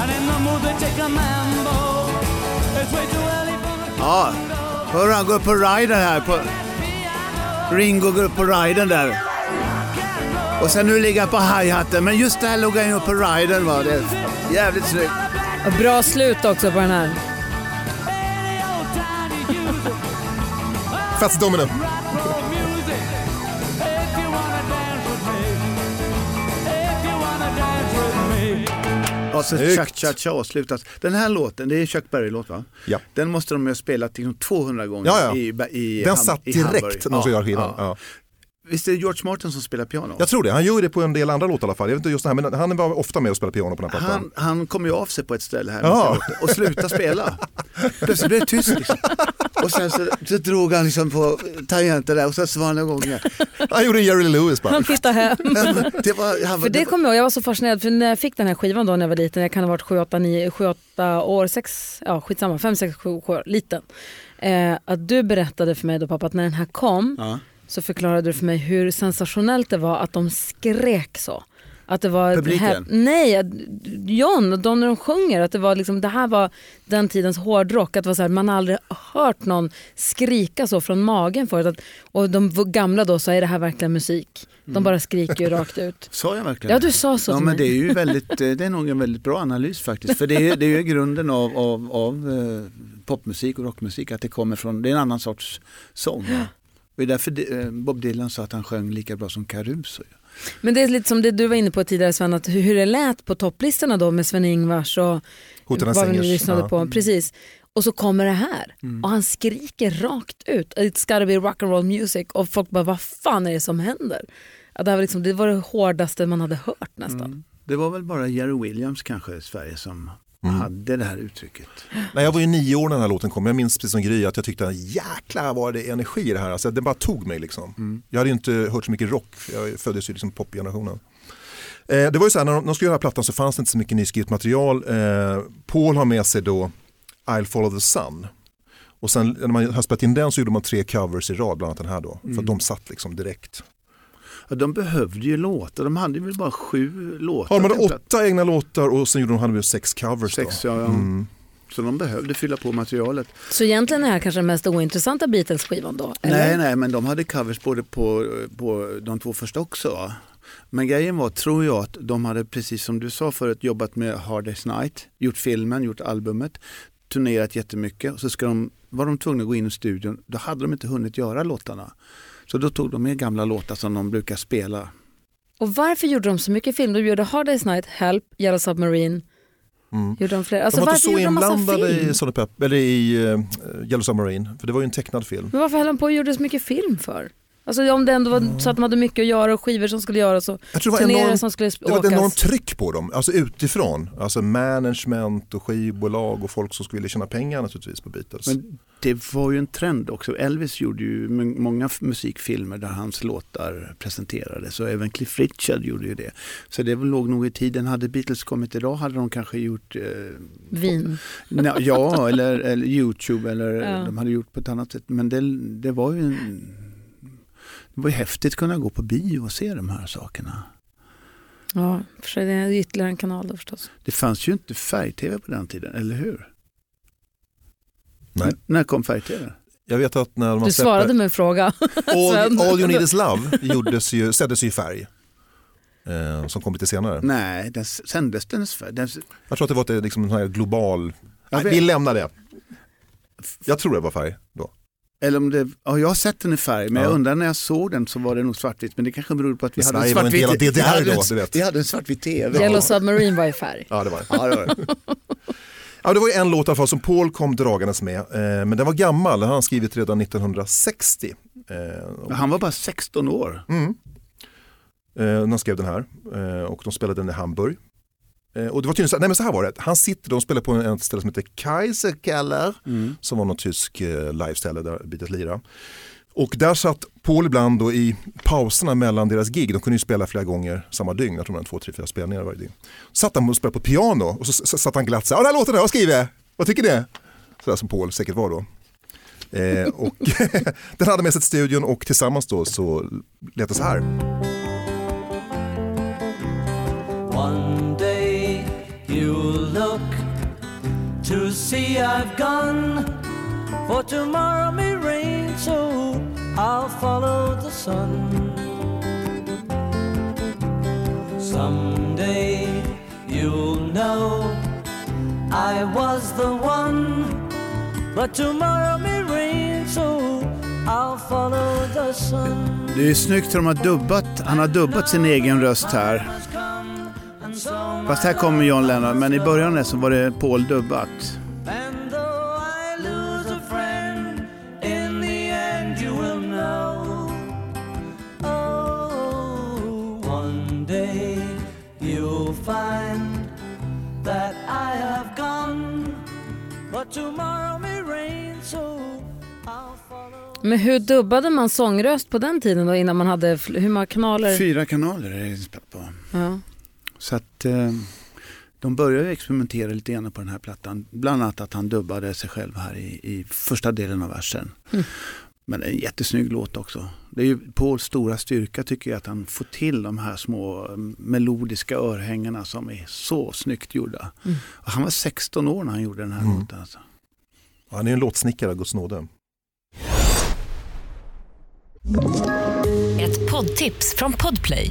And in the mood they take a mambo. It's way too early for the Ja, hör han går upp på riden här. På... Ringo går upp på riden där. Och sen nu ligger han på hi-haten. Men just det här låg han ju upp på riden va. Det är jävligt snyggt. Och bra slut också på den här. Fats Domino. Och Snyggt. Cha-Cha-Cha avslutas. Den här låten, det är en Chuck Berry-låt va? Ja. Den måste de ju ha spelat liksom 200 gånger Ja, ja. i, i Den satt i direkt när de skulle göra skivan. Visst är det George Martin som spelar piano? Jag tror det, han gör det på en del andra låtar i alla fall. Jag vet inte just det här, men han var ofta med och spelade piano på den här plattan. Han, han kom ju av sig på ett ställe här Ja. och slutade spela. *laughs* Plötsligt blev det tyst liksom. Och sen så, så drog han liksom på tangenter där och sen svarade han igång igen. Han gjorde Jerry Lewis bara. Han tittar hem. *laughs* Det var, han, var- För det kommer jag jag var så fascinerad för när jag fick den här skivan då när jag var liten, jag kan ha varit 7, 8, 9, 7, 8 år, 6, ja skitsamma, 5, 6, 7 år, liten. Eh, att du berättade för mig då pappa att när den här kom Ja. så förklarade du för mig hur sensationellt det var att de skrek så. Att det var Publiken? häp- Nej, John och de när de sjunger, att det var liksom, det här var den tidens hårdrock. Att det var så här, man har aldrig hört någon skrika så från magen förut. Att, och de gamla då sa, är det här verkligen musik? De bara skriker ju rakt ut. *laughs* Sa jag verkligen Ja, du sa så Ja, men mig. det är ju väldigt, eh, det är nog en väldigt bra analys faktiskt. För det är, det är ju *laughs* grunden av, av, av eh, popmusik och rockmusik, att det kommer från, det är en annan sorts sång. va? *gasps* Och det är därför eh, Bob Dylan sa att han sjöng lika bra som Caruso. Men det är lite som det du var inne på tidigare Sven, att hur, det lät på topplistorna då med Sven-Ingvars och Hotarna vad vi nu lyssnade Ja. på. Precis. Och så kommer det här Mm. och han skriker rakt ut. It's gotta be rock and roll music och folk bara vad fan är det som händer? Ja, det, här var liksom, det var det hårdaste man hade hört nästan. Mm. Det var väl bara Jerry Williams kanske i Sverige som Mm. hade det här uttrycket. Nej, jag var ju nio år när den här låten kom. Jag minns precis som Gry att jag tyckte jäklar vad det energi i det här. Alltså, det bara tog mig liksom. Jag hade ju inte hört så mycket rock. Jag föddes ju liksom popgenerationen. Eh, det var ju så här, när de, de skulle göra den här plattan så fanns det inte så mycket nyskrivet material. Eh, Paul har med sig då I'll follow the sun. Och sen när man har spelat in den så gjorde man tre covers i rad, bland annat den här då. För att de satt liksom direkt. Ja, de behövde ju låtar, de hade väl bara sju låtar. Ja, de hade platta. åtta egna låtar och sen gjorde de hade de sex covers. Sex, då. ja, ja. Mm. Så de behövde fylla på materialet. Så egentligen är det här kanske den mest ointressanta Beatles-skivan då? Eller? Nej, nej, men de hade covers både på, på de två första också. Men grejen var, tror jag, att de hade precis som du sa förut jobbat med Hard Day's Night, gjort filmen, gjort albumet, turnerat jättemycket och så ska de, var de tvungna att gå in i studion. Då hade de inte hunnit göra låtarna. Så då tog de med gamla låtar som de brukar spela. Och varför gjorde de så mycket film? De gjorde Hard Day's Night, Help, Yellow Submarine. Mm. Gjorde de fler? Alltså, de var inte varför så gjorde de massa inblandade film? i, Pep- eller i uh, Yellow Submarine, för det var ju en tecknad film. Men varför höll de på och gjorde så mycket film för? Alltså om det ändå var så att de hade mycket att göra och skivor som skulle göras och turnéer som skulle det var ett åkas. enormt tryck på dem, alltså utifrån. Alltså management och skivbolag och folk som skulle tjäna pengar naturligtvis på Beatles. Men det var ju en trend också. Elvis gjorde ju många musikfilmer där hans låtar presenterades och även Cliff Richard gjorde ju det. Så det låg nog i tiden. Hade Beatles kommit idag hade de kanske gjort eh, Vin. na- ja, eller, eller Youtube eller Ja. de hade gjort på ett annat sätt. Men det, det var ju en, det var ju häftigt att kunna gå på bio och se de här sakerna. Ja, för sig, det är ytterligare en kanal då förstås. Det fanns ju inte färg-tv på den tiden, eller hur? Nej. N- när kom färg-tv? Jag vet att när man Du svarade med en fråga. *laughs* All. All You Need Is Love gjordes ju, sändes ju i färg. Eh, som kom lite senare. Nej, den sändes den s- den s- Jag tror att det var ett, liksom, en sån här global... Nej, vi lämnar det. Jag tror det var färg då. Eller om det, ja, jag har sett den i färg, men Ja. jag undrar när jag såg den så var det nog svartvitt. Men det kanske beror på att vi hade en svartvit DDR vi hade då, en- du vet. Vi hade en svartvit tv. Yellow Submarine var i färg. Ja, det var. Ja, det var det. Ja, det var ju en låt i alla fall som Paul kom dragandes med. Eh, men den var gammal, den hade han skrivit redan 1960. Eh, och- Han var bara 16 år. Mm. Eh, när han skrev den här eh, och de spelade den i Hamburg. Eh, och det var tydligen så, nej men så här var det, han sitter, de spelar på en- ett ställe som heter Kaiserkeller Mm. som var något tysk eh, liveställe där Beatles lirade. Och där satt Paul ibland då i pauserna mellan deras gig, de kunde ju spela flera gånger samma dygn, jag tror de två, tre, fyra spelningar varje dygn. Satt han och spelade på piano och så satt han glatt så här, "Ja, den här låten har jag skrivit, vad tycker ni? Sådär som Paul säkert var då. Eh, och *laughs* den hade med sig till studion och tillsammans då så lät det så här. You'll look to see I've gone. For tomorrow may rain, so I'll follow the sun. Someday you'll know I was the one. But tomorrow may rain, so I'll follow the sun. Det är snyggt hur de har dubbat. Han har dubbat sin egen röst här. Fast här kommer John Lennon, men i början så var det Paul dubbat. Men hur dubbade man sångröst på den tiden då innan man hade, hur många kanaler? Fyra kanaler är det spelat på. Ja. Så att eh, de började experimentera lite grann på den här plattan. Bland annat att han dubbade sig själv här i, i första delen av versen. Men det är en jättesnygg låt också. Det är ju Pauls stora styrka tycker jag att han får till de här små eh, melodiska örhängena som är så snyggt gjorda. Och han var 16 år när han gjorde den här Mm. låten. Alltså. Han är en låtsnickare, Guds nåde. Ett poddtips från Podplay.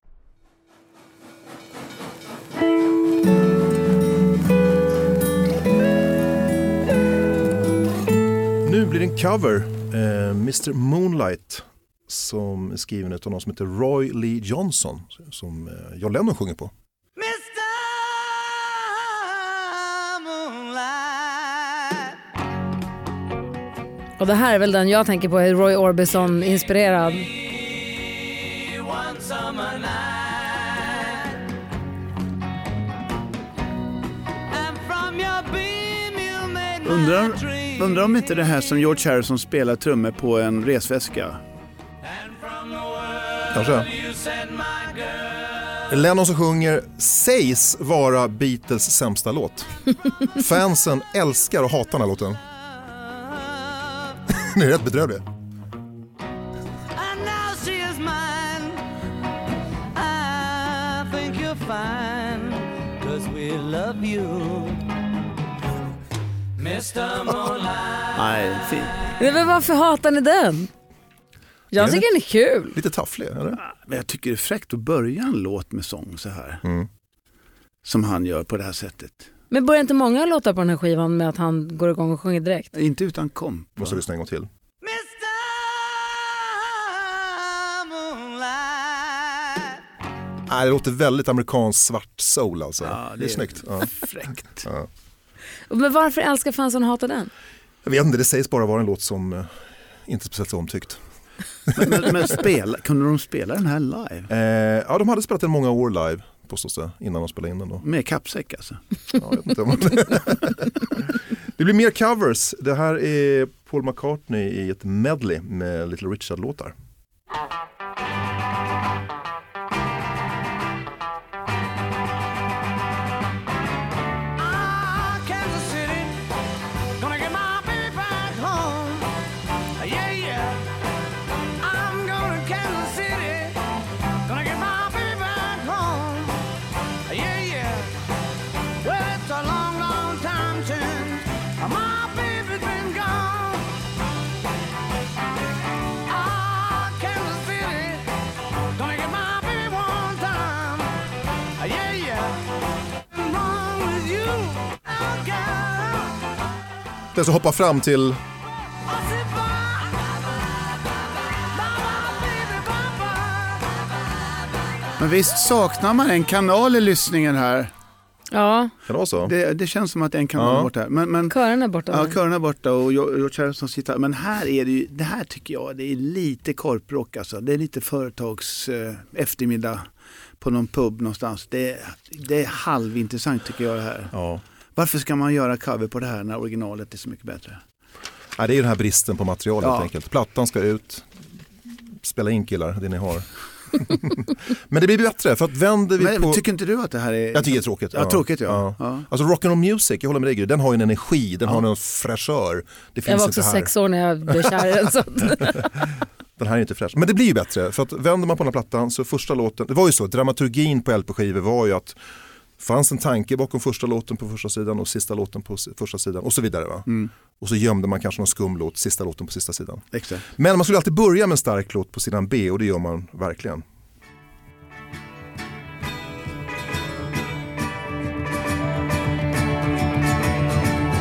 Nu blir det en cover, eh, Mr Moonlight, som är skriven av någon som heter Roy Lee Johnson, som eh, John Lennon sjunger på. Och det här är väl den jag tänker på, är Roy Orbison inspirerad. One summer night. And from your beam you made my Undrar. Undrar om inte det här som George Harrison spelar trummor på en resväska. Kanske. You. Lennon som sjunger sägs vara Beatles sämsta låt. *laughs* Fansen älskar och hatar den här låten. *laughs* Den är rätt bedrövlig. And now Nej. Nej, Men varför hatar ni den? Jag tycker den är kul. Lite tafflig, eller? Men jag tycker det är fräckt att börja en låt med sång så här. Mm. Som han gör på det här sättet. Men börjar inte många låtar på den här skivan med att han går igång och sjunger direkt? Inte utan komp. Måste lyssna en gång till. Nej, det låter väldigt amerikansk svart soul alltså. Ja, det är snyggt. Ja. Fräckt. Ja. Men varför älskar fansen och hatar den? Jag vet inte, det sägs bara vara en låt som eh, inte är speciellt så omtyckt. Men, men, men spela, kunde de spela den här live? Eh, ja, de hade spelat den många år live, påstås det, innan de spelade in den. Då. Med kappsäck alltså? Ja, jag vet inte om det blir mer covers. Det här är Paul McCartney i ett medley med Little Richard-låtar. Bye, bye, baby, bye, bye. Men visst saknar man en kanal i lyssningen här? Ja, Kan det vara så? Det, det känns som att en kanal Ja. är borta. Men, men, kören är borta. ja, kören är borta och George Harrison sitter Men här är det ju, det här tycker jag, det är lite korprock alltså. Det är lite företags eh, eftermiddag på någon pub någonstans. Det, det är halvintressant tycker jag det här. Ja. Varför ska man göra cover på det här när originalet är så mycket bättre? Nej, det är ju den här bristen på material Ja. helt enkelt. Plattan ska ut, spela in killar, det ni har. *laughs* Men det blir bättre för att vänder vi Men, på... Tycker inte du att det här är... Jag tycker det är tråkigt. Ja, tråkigt ja. ja. Alltså rock'n'roll music, jag håller med dig Gry, den har ju en energi, den har en fräschör. Det Jag finns var inte också här. sex år när jag blev kär i Den *laughs* här är inte fräsch. Men det blir ju bättre, för att vänder man på den här plattan så första låten, det var ju så, dramaturgin på LP-skivor var ju att fanns en tanke bakom första låten på första sidan och sista låten på första sidan och så vidare. Va? Mm. Och så gömde man kanske någon skum låt, sista låten på sista sidan. Exakt. Men man skulle alltid börja med en stark låt på sidan B och det gör man verkligen.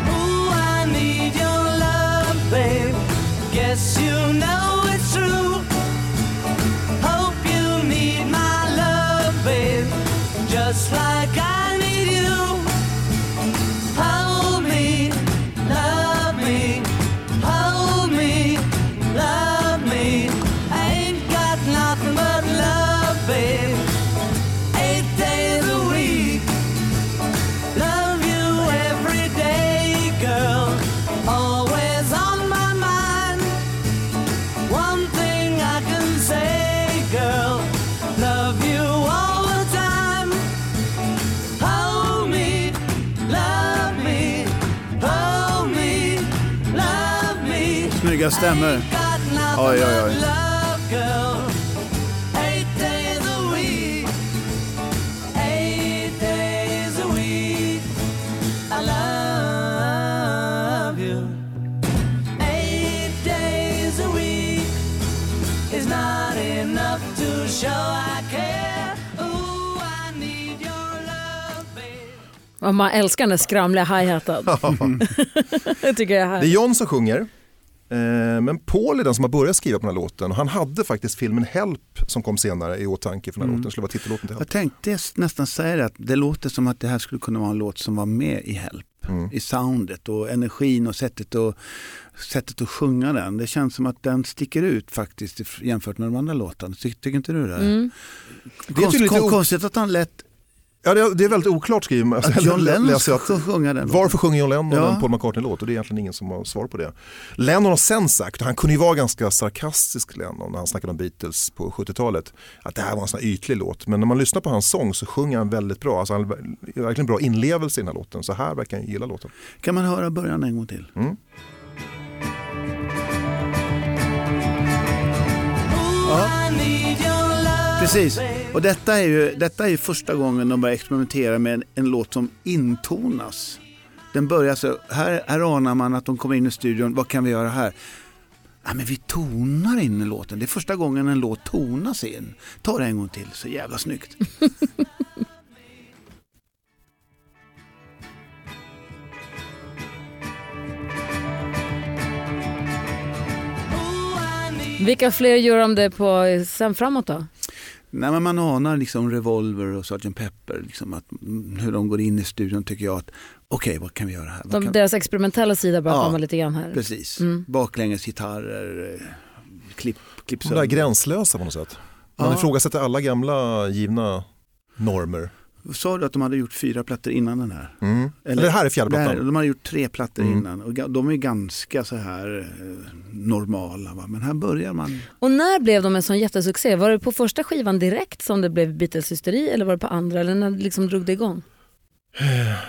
Ooh, I need your love, babe. Guess you know I need your love, babe. och man älskar den där skramliga hi-haten. *laughs* *laughs* jag tycker det är Det är här. John som sjunger. Eh, Men Paul är den som har börjat skriva på den här låten. Han hade faktiskt filmen Help som kom senare i åtanke för den här låten. Det skulle vara titellåten till Help. Jag tänkte nästan säga det, att det låter som att det här skulle kunna vara en låt som var med i Help. Mm. I soundet och energin och sättet, och, sättet att sjunga den. Det känns som att den sticker ut faktiskt jämfört med de andra låtarna. Ty, tycker inte du det? Mm. Det är Konst, lite kon, o- konstigt att han lät Ja, det är, väldigt oklart skrivet. Alltså, att John *laughs* Lennon ska sjunga den. Varför sjunger John Lennon Ja. en Paul McCartney-låt? Och det är egentligen ingen som har svar på det. Lennon har sen sagt, han kunde ju vara ganska sarkastisk Lennon när han snackade om Beatles på 70-talet, att det här var en sån här ytlig låt. Men när man lyssnar på hans sång så sjunger han väldigt bra. Alltså han har verkligen bra inlevelse i den här låten. Så här verkar han gilla låten. Kan man höra början en gång till? Mm. Precis. Och detta är ju, detta är ju första gången de börjar experimentera med en, en låt som intonas. Den börjar så, här, här anar man att de kommer in i studion, vad kan vi göra här? Ja, men vi tonar in låten. Det är första gången en låt tonas in. Ta det en gång till, så jävla snyggt. Vilka fler gör de det på eh, sen framåt då? Nej, men man anar liksom Revolver och Sgt. Pepper, liksom att, mm, hur de går in i studion tycker jag att okej, vad kan vi göra här? De, kan... deras experimentella sida börjar Ja, komma lite grann här. Precis, Mm. baklängesgitarrer, eh, klipp, klipp De där gränslösa på något sätt. Man Ja. ifrågasätter alla gamla givna normer. Sa du att de hade gjort fyra plattor innan den här? Mm. Eller det här är fjärde plattan. De hade gjort tre plattor Mm. innan och de är ganska så här eh, normala. Va? Men här börjar man. Och när blev de en sån jättesuccé? Var det på första skivan direkt som det blev Beatles-hysteri eller var det på andra? Eller när liksom drog det igång?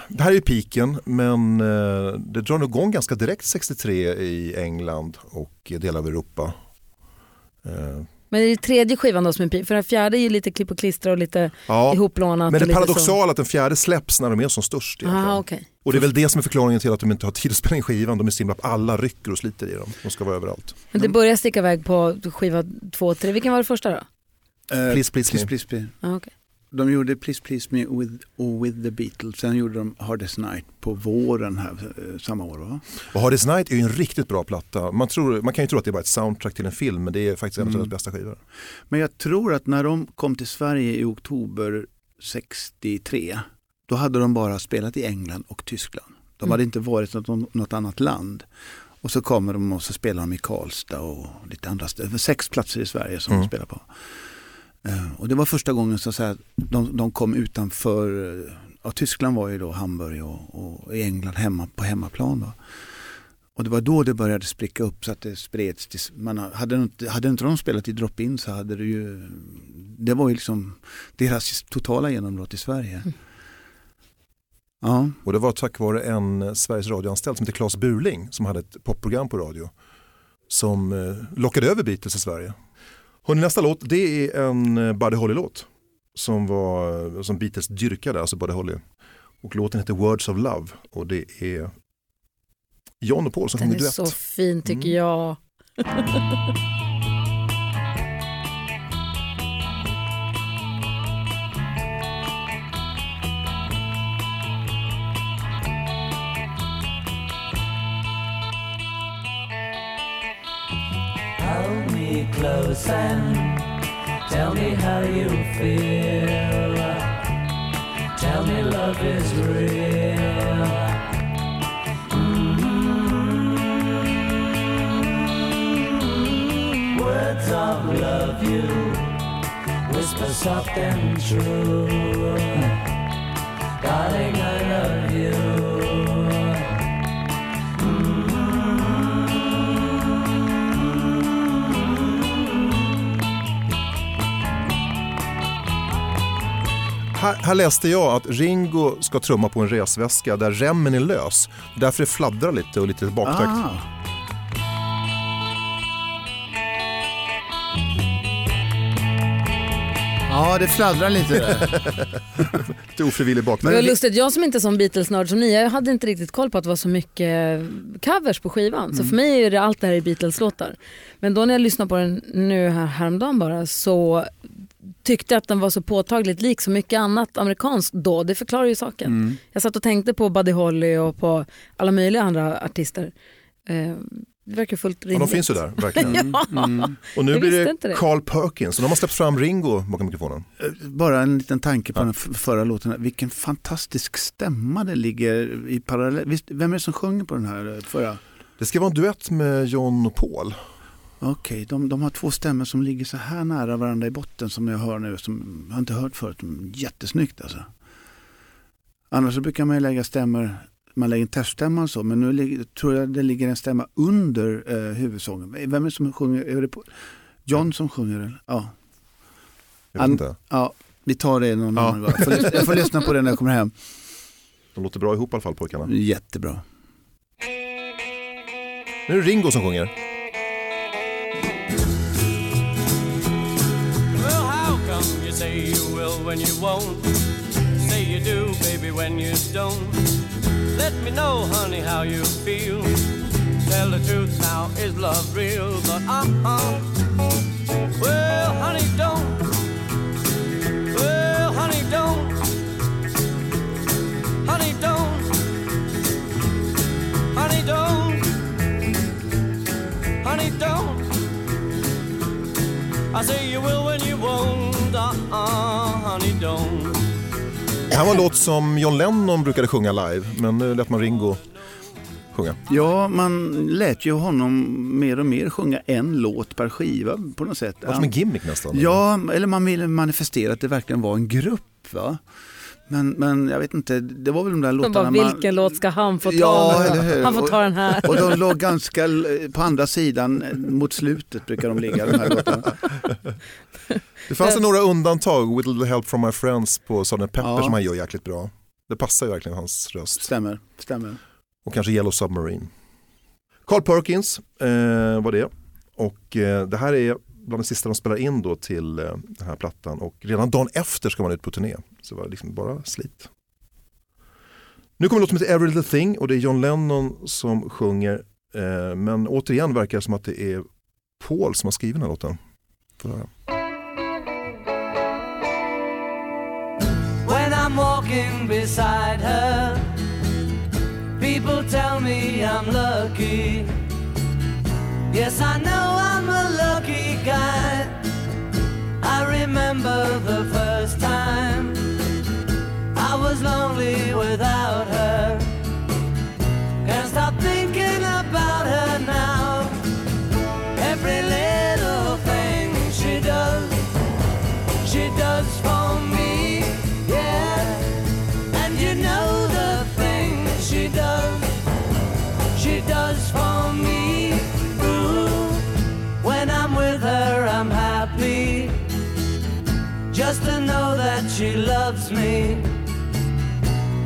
Det här är ju piken men eh, det drar nog igång ganska direkt 63 i England och delar av Europa. Men det är tredje skivan då som är peak? För den fjärde är ju lite klipp och klistra och lite Ja, ihoplånat. men det paradoxala är att den fjärde släpps när de är som störst. Aha, okej. Och det är väl det som är förklaringen till att de inte har tid att spela in skivan. De är så himla, alla rycker och sliter i dem. De ska vara överallt. Men det börjar sticka iväg på skiva två tre. Vilken var det första då? Eh, Please, please, please, please, please. Ah, okej. De gjorde Please Please Me with, och with the Beatles. Sen gjorde de Hardest Night på våren här, eh, samma år. Va? Och Hardest Night är ju en riktigt bra platta. Man, tror, man kan ju tro att det är bara ett soundtrack till en film men det är faktiskt en av Mm. deras bästa skivor. Men jag tror att när de kom till Sverige i oktober 63 då hade de bara spelat i England och Tyskland. De Mm. hade inte varit något, något annat land. Och så kommer de och så spelar de i Karlstad och lite andra ställen. Sex platser i Sverige som Mm. de spelar på. Eh, Och det var första gången så att säga, de, de kom utanför, eh, ja, Tyskland var ju då Hamburg och, och i England hemma, på hemmaplan. Då. Och det var då det började spricka upp så att det spreds. Till, man hade, inte, hade inte de spelat i drop-in så hade det ju, det var ju liksom deras totala genombrott i Sverige. Ja, Och det var tack vare en eh, Sveriges radioanställd som heter Claes Burling som hade ett popprogram på radio som lockade över Beatles i Sverige. Hörrni, nästa låt det är en eh, Buddy Holly-låt som, var, eh, som Beatles dyrkade, alltså Buddy Holly. Och låten heter Words of Love och det är John och Paul som Den sjunger är duett. så fin tycker Mm. jag. *laughs* close and tell me how you feel. Tell me love is real. Mm. Words of love you whisper soft and true. Darling, I love you. Här, här läste jag att Ringo ska trumma på en resväska där remmen är lös. Därför det fladdrar lite och lite baktakt. ah. Ja, det fladdrar lite där. *laughs* Lite ofrivillig Det var baktakt. lustigt, jag som inte är sån Beatles-nörd som ni, jag hade inte riktigt koll på att det var så mycket covers på skivan. Så för mig är det allt det här i Beatles-låtar. Men då när jag lyssnade på den nu här häromdagen bara så tyckte att den var så påtagligt lik så mycket annat amerikanskt då. Det förklarar ju saken. Mm. Jag satt och tänkte på Buddy Holly och på alla möjliga andra artister. Eh, det verkar fullt Ja, rimligt. de finns ju där, verkligen. *laughs* ja. Mm. Och nu Jag blir det det. Carl Perkins och de har släppt fram Ringo bakom mikrofonen. Eh, Bara en liten tanke på den f- förra låten. Vilken fantastisk stämma det ligger i parallell. Vem är det som sjunger på den här eh, förra? Det ska vara en duett med John och Paul. Okej, de, de har två stämmor som ligger så här nära varandra i botten som jag hör nu. Som jag inte hört förut. Jättesnyggt alltså. Annars så brukar man ju lägga stämmor, man lägger en teststämma och så. Men nu ligger, tror jag det ligger en stämma under eh, huvudsången. Vem är det som sjunger? Är det på, John som sjunger den? Ja. Jag vet inte. ja, vi tar det någon Ja. annan gång. Jag får, jag får lyssna på det när jag kommer hem. De låter bra ihop i alla fall pojkarna. Jättebra. Nu är det Ringo som sjunger. When you won't? Say you do, baby, when you don't. Let me know, honey, how you feel. Tell the truth now, is love real? But uh-uh. Well, honey, don't. Well, honey, don't. Honey, don't. Honey, don't. Honey, don't. I say you will when you won't. Det här var en låt som John Lennon brukade sjunga live, men nu lät man Ringo sjunga. Ja, man lät ju honom mer och mer sjunga en låt per skiva på något sätt. Det var som en gimmick nästan. Ja, eller man ville manifestera att det verkligen var en grupp. Va? Men, men jag vet inte, det var väl de där De låtarna bara, man... vilken låt ska han få ta? Ja? Han får ta den här. Och de låg ganska på andra sidan, eh, mot slutet brukar de ligga de här låtarna. *laughs* Det fanns *laughs* några undantag, With a little help from my friends på Sgt. Pepper Ja. som han gör jäkligt bra. Det passar ju verkligen hans röst. Stämmer, stämmer. Och kanske Yellow Submarine. Carl Perkins eh, var det. Och eh, det här är bland det sista de spelar in då till eh, den här plattan. Och redan dagen efter ska man ut på turné. Så det var liksom bara slit. Nu kommer låt som heter Every Little Thing och det är John Lennon som sjunger. Eh, men återigen verkar det som att det är Paul som har skrivit den här låten. Får höra. Walking beside her. People tell me I'm lucky. Yes, I know I'm a lucky guy. I remember the first time I was lonely without Just to know that she loves me.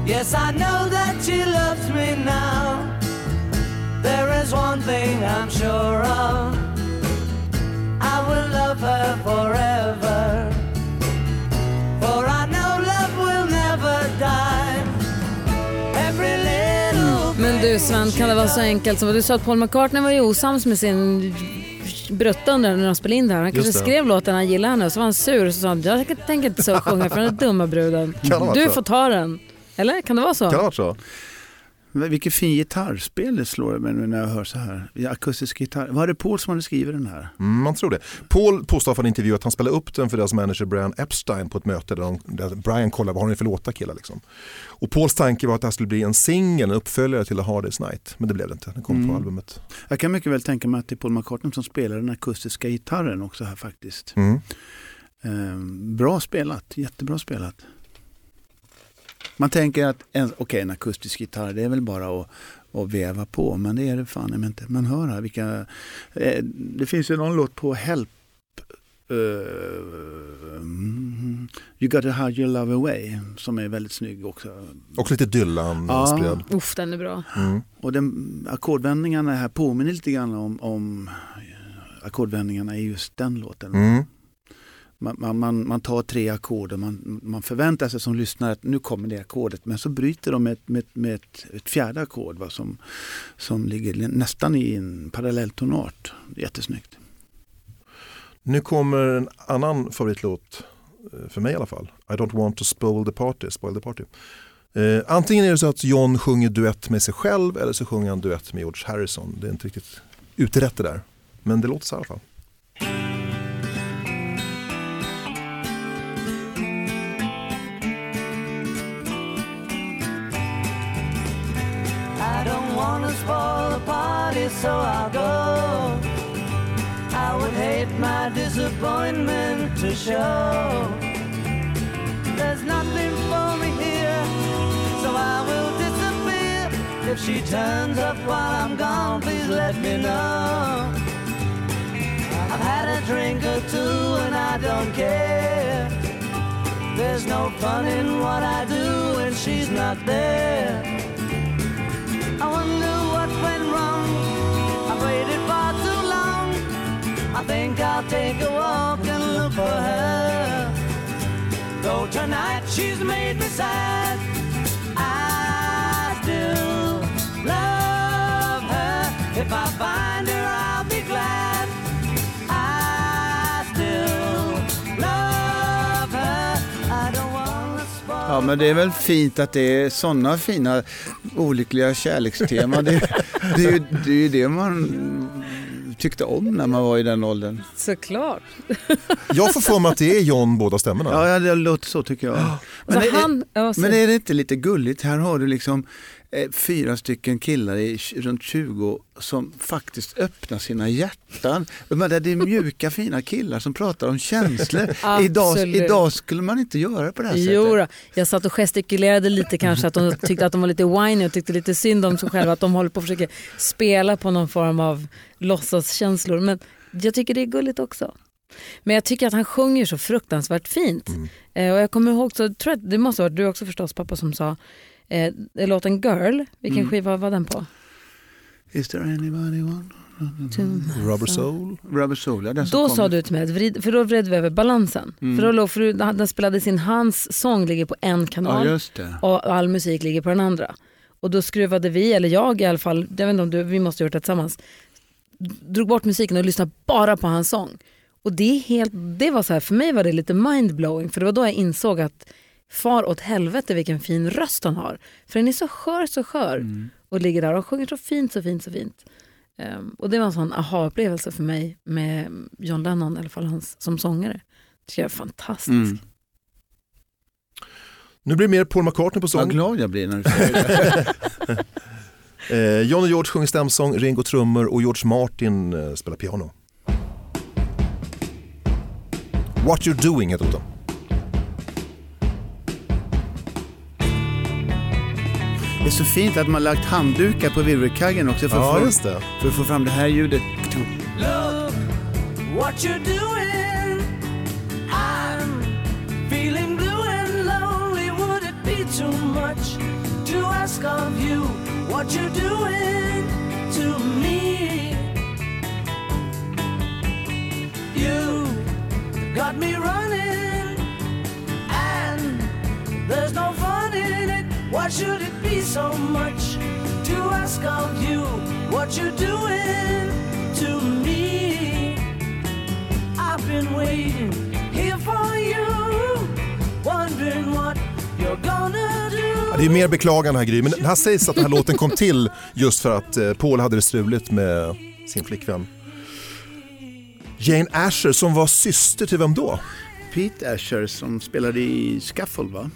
Yes, I know that she loves me now. There is one thing I'm sure of. I will love her forever. For I know love will never die. Every little Men du Sven, kan det vara så enkelt som du sa att Paul McCartney var ju osams med sin brutta när de spelade in det här. Han kanske skrev låten han gillade henne och så var han sur och så sa han jag tänker inte så sjunga för den där dumma bruden. Vara Du får ta den. Eller kan det vara så? Kan det varit så? Vilket fin gitarrspel det slår mig när jag hör så här. Akustisk gitarr. Var det Paul som hade skrivit den här? Mm, man tror det. Paul påstår för en intervju att han spelade upp den för deras manager Brian Epstein på ett möte där, de, där Brian kollade vad har ni för låtar killar. Liksom. Och Pauls tanke var att det här skulle bli en singel, en uppföljare till A Hard Day's Night. Men det blev det inte, den kom Mm. på albumet. Jag kan mycket väl tänka mig att det är Paul McCartney som spelar den akustiska gitarren också här faktiskt. Mm. Ehm, bra spelat, jättebra spelat. Man tänker att en, okej, en akustisk gitarr det är väl bara att, att veva på men det är det fan inte. Man hör här vilka... Eh, det finns ju någon låt på Help. mm, you got to hide your love away som är väldigt snygg också. Och lite Dylan-inspirerad. Uff, den är bra. Mm. Och den, ackordvändningarna här påminner lite grann om, om ackordvändningarna i just den låten. Mm. Man, man, man, tar tre ackord och man, man förväntar sig som lyssnare att nu kommer det ackordet men så bryter de med, ett- med, med ett, ett fjärde ackord som, som ligger nästan i en parallelltonart. Jättesnyggt. Nu kommer en annan favoritlåt, eh, för mig i alla fall. I don't want to spoil the party. Spoil the party. Eh, antingen är det så att John sjunger duett med sig själv eller så sjunger han duett med George Harrison. Det är inte riktigt utrett det där. Men det låter så här i alla fall. Spoil the party, so I'll go. I would hate my disappointment to show. There's nothing for me here, so I will disappear. If she turns up while I'm gone, please let me know. I've had a drink or two and I don't care. There's no fun in what I do when she's not there. I wonder what went wrong. I've waited far too long. I think I'll take a walk and look for her. Though tonight she's made me sad, I still love her. If I find her, I'll be glad. I still love her. I don't wanna spoil Ja men det är väl fint att det är sådana fina olyckliga kärleksteman. Det, det, är ju, det är ju det man tyckte om när man var i den åldern. Såklart. Jag får för mig att det är John båda stämmorna. Ja, det låter så tycker jag. Men, är, han, ja, så- men är det inte lite gulligt? Här har du liksom fyra stycken killar i runt 20 som faktiskt öppnar sina hjärtan. Det är mjuka *laughs* fina killar som pratar om känslor. *laughs* idag, idag skulle man inte göra på det här Jo, sättet. då. jag satt och gestikulerade lite kanske att de tyckte att de var lite whiny och tyckte lite synd om sig själva att de håller på att försöka spela på någon form av låtsaskänslor. Men jag tycker det är gulligt också. Men jag tycker att han sjunger så fruktansvärt fint. Eh, och jag kommer ihåg, så tror jag, att det måste ha varit du också förstås pappa som sa eh, låten Girl, vilken Mm. skiva var den på? Is there anybody one? Rubber Soul. Rubber Soul, ja, den Då sa du till mig, vrid, för då vred vi över balansen. Mm. För då låg, för den spelades in, hans sång ligger på en kanal Ja, och all musik ligger på den andra. Och då skruvade vi, eller jag i alla fall, jag vet inte om du, vi måste ha gjort det tillsammans, drog bort musiken och lyssnade bara på hans sång. Och det, är helt, det var så här, för mig var det lite mindblowing för det var då jag insåg att far åt helvete vilken fin röst han har. För den är så skör, så skör. Mm. Och ligger där och sjunger så fint, så fint, så fint. Ehm, och det var en sån aha-upplevelse för mig med John Lennon, i alla fall hans, som sångare. Det tycker jag är fantastiskt. Mm. Nu blir det mer Paul McCartney på Vad sång. glad jag blir när du *laughs* säger det. Eh, John och George sjunger stämsång, Ringo trummor och George Martin eh, spelar piano. What you're doing heter låten. Det är så fint att man lagt handdukar på virvelkaggen också för, Ja, att just få, det. för att få fram det här ljudet. Look what you're doing. I'm feeling blue and lonely. Would it be too much to ask of you what you're doing to me? You got me running, and there's no. Why should it be so much to ask of you what you're doing to me? I've been waiting here for you, wondering what you're gonna do. Ja, det är mer beklagande här Gry, men det här sägs att den här låten kom till just för att eh, Paul hade det struligt med sin flickvän. Jane Asher som var syster till vem då? Pete Asher som spelade i Scuffle va?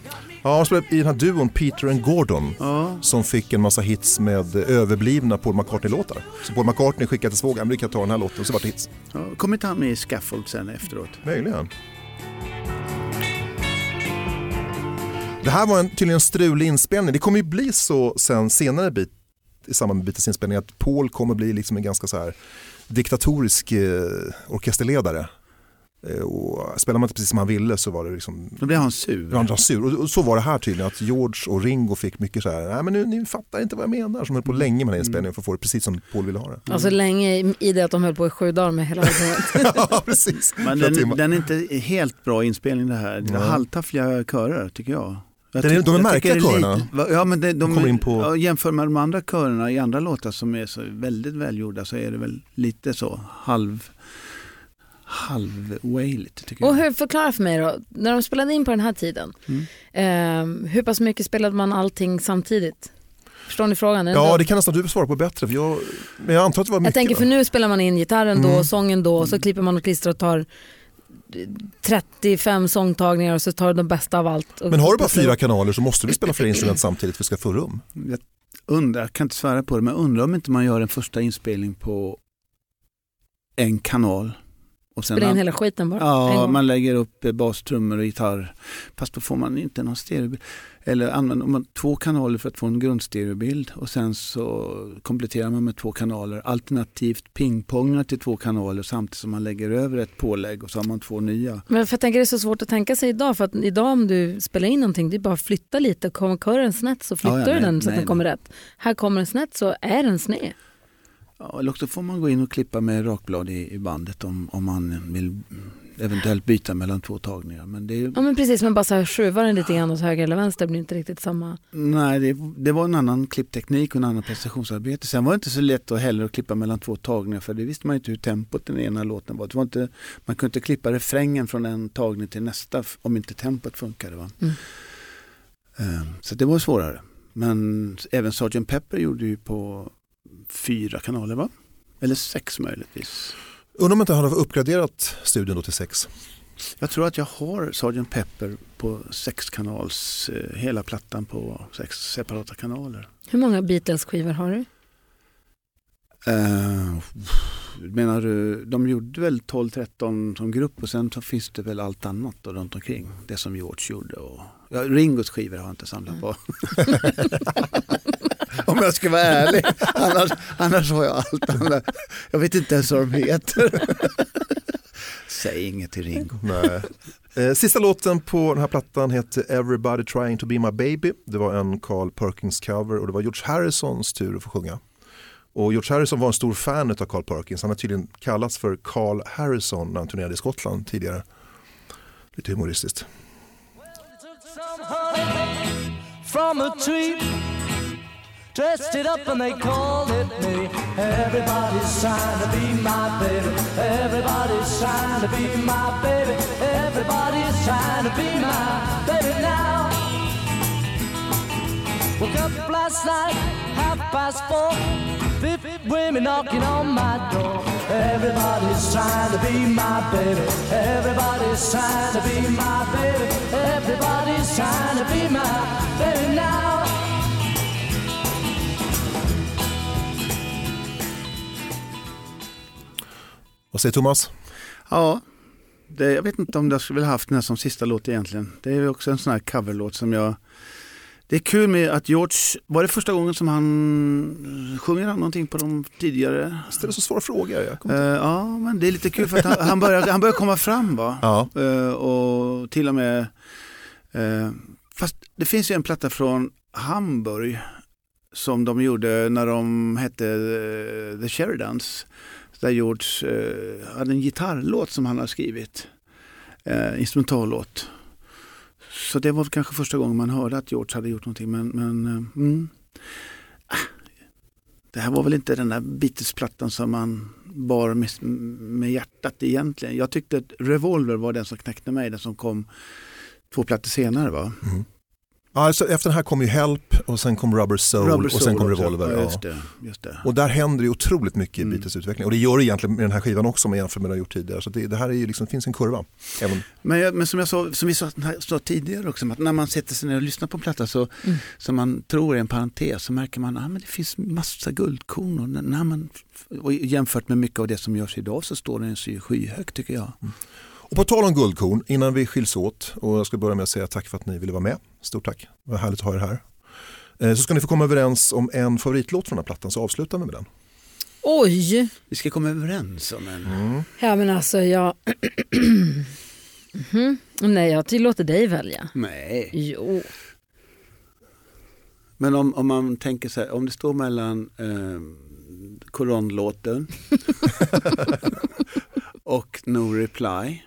Ja, hon spelade i den här duon Peter and Gordon Ja. som fick en massa hits med överblivna Paul McCartney-låtar. Så Paul McCartney skickade till svågern, men vi kan ta den här låten, så vart det hits. ja. Kom inte han med i Scuffle sen efteråt? Möjligen. Det här var en tydligen en strulig inspelning. Det kommer ju bli så sen senare bit, i samband med Beatles inspelning att Paul kommer bli liksom en ganska så här diktatorisk eh, orkesterledare. Eh, och spelar man inte precis som han ville så var det liksom Då blev han sur. han var sur. Och, och så var det här tydligen att George och Ringo fick mycket så här, nej men nu, ni fattar inte vad jag menar, som höll på länge med den här inspelningen för att få det precis som Paul ville ha det. Alltså länge i- det att de höll på i sju dagar med hela *laughs* albumet. ja, precis. Men den, den är inte helt bra inspelning det här. Det Nej. halvtaffliga körer tycker jag. jag Den är- de är märkliga är körerna. Ja, men det, de, kommer in på- ja, jämför med de andra körerna i andra låtar som är så väldigt välgjorda så är det väl lite så halv halvwailigt tycker Och jag. hur, förklara för mig då, när de spelade in på den här tiden, Mm. ehm, hur pass mycket spelade man allting samtidigt? Förstår ni frågan? Är Ja, det kan nästan du svara på bättre. För jag, men jag antar att det var mycket. jag tänker för nu spelar man in gitarren då, Mm. sången då, och så klipper man och klistrar och tar 35 sångtagningar och så tar du de bästa av allt. Och Men har du bara fyra kanaler så måste du spela flera instrument samtidigt för att ska få rum. Jag undrar, jag kan inte svära på det, men jag undrar om inte man gör en första inspelning på en kanal. Och sen Spela in hela skiten bara. Ja, man lägger upp eh, bas, trummor och gitarr. Fast då får man inte någon stereobild. Eller använder man två kanaler för att få en grundstereobild och sen så kompletterar man med två kanaler. Alternativt pingpongar till två kanaler samtidigt som man lägger över ett pålägg och så har man två nya. Men för jag tänker det är så svårt att tänka sig idag för att idag om du spelar in någonting det är bara att flytta lite. Kommer kören snett så flyttar Ja, ja, du nej, den så att nej, den kommer rätt. Här kommer den snett så är den sned. Ja, eller också får man gå in och klippa med rakblad i, i bandet om, om man vill eventuellt byta mellan två tagningar. Men det, är- Ja men precis men bara så här den lite grann åt höger eller vänster blir inte riktigt samma. Nej, det, det var en annan klippteknik och en annan prestationsarbete. Sen var det inte så lätt att heller att klippa mellan två tagningar för det visste man inte hur tempot den ena låten var. Det var inte, man kunde inte klippa refrängen från en tagning till nästa om inte tempot funkade. Va? Mm. Eh, Så det var svårare. Men även Sgt. Pepper gjorde ju på fyra kanaler va? Eller sex möjligtvis. Undrar om inte han har uppgraderat studion då till sex. Jag tror att jag har Sgt. Pepper på sex kanals, eh, hela plattan på sex separata kanaler. Hur många Beatles-skivor har du? Uh, menar du, de gjorde väl 12-13 som grupp och sen så finns det väl allt annat då runt omkring. Det som George gjorde och ja, Ringos skivor har jag inte samlat på. *laughs* Om jag ska vara ärlig. Annars, annars har jag allt annat. Jag vet inte ens vad de heter. Säg inget till Ringo. Nej. Eh, Sista låten på den här plattan heter Everybody trying to be my baby. Det var en Carl Perkins cover och det var George Harrisons tur att få sjunga. Och George Harrison var en stor fan av Carl Perkins. Han har tydligen kallats för Carl Harrison när han turnerade i Skottland tidigare. Lite humoristiskt. some Dressed it up and they called it me. Everybody's trying to be my baby. Everybody's trying to be my baby. Everybody's trying to be my baby now. Woke up last night, half past four. Fifty women knocking on my door. Everybody's trying to be my baby. Everybody's trying to be my baby. Everybody's trying to be my baby now. Vad säger Thomas? Ja, det, jag vet inte om jag skulle vilja haft den här som sista låt egentligen. Det är också en sån här coverlåt som jag... Det är kul med att George, var det första gången som han sjunger han någonting på de tidigare? Ställer så svåra frågor. Jag inte- ja, men det är lite kul för att han, han, börjar, han börjar komma fram va? Ja. Eh, och till och med... eh, fast det finns ju en platta från Hamburg som de gjorde när de hette The Sheridans. Där George eh, hade en gitarrlåt som han har skrivit. Eh, instrumentallåt. Så det var kanske första gången man hörde att George hade gjort någonting. Men, men eh, mm. Ah, det här var väl inte den där Beatles-plattan som man bar med, med hjärtat egentligen. Jag tyckte att Revolver var den som knäckte mig, den som kom två plattor senare. Va? Mm alltså, efter den här kom ju Help och sen kom Rubber Soul Rubber och sen Soul kom. Revolver. Ja, just det, just det. Och där händer det otroligt mycket i Mm. Beatles utveckling. Och det gör det egentligen med den här skivan också om man jämför med det de gjort tidigare. Så det, det här är ju liksom, finns en kurva. Även, Men, men som jag sa, som vi sa, sa tidigare också, att när man sätter sig ner och lyssnar på en platta så, som man tror är en parentes så märker man att ah, men det finns massa guldkorn. Och när man, och jämfört med mycket av det som görs idag så står den så skyhögt tycker jag. Och på tal om guldkorn, innan vi skiljs åt och jag ska börja med att säga tack för att ni ville vara med. Stort tack, det var härligt att ha er här. Eh, Så ska ni få komma överens om en favoritlåt från den här plattan så avslutar vi med den. Oj! Vi ska komma överens om en. Mm. Ja men alltså jag... *clears throat* Mhm. Nej jag tillåter dig välja. Nej. Jo. Men om, om man tänker så här, om det står mellan eh, koranlåten *laughs* och No Reply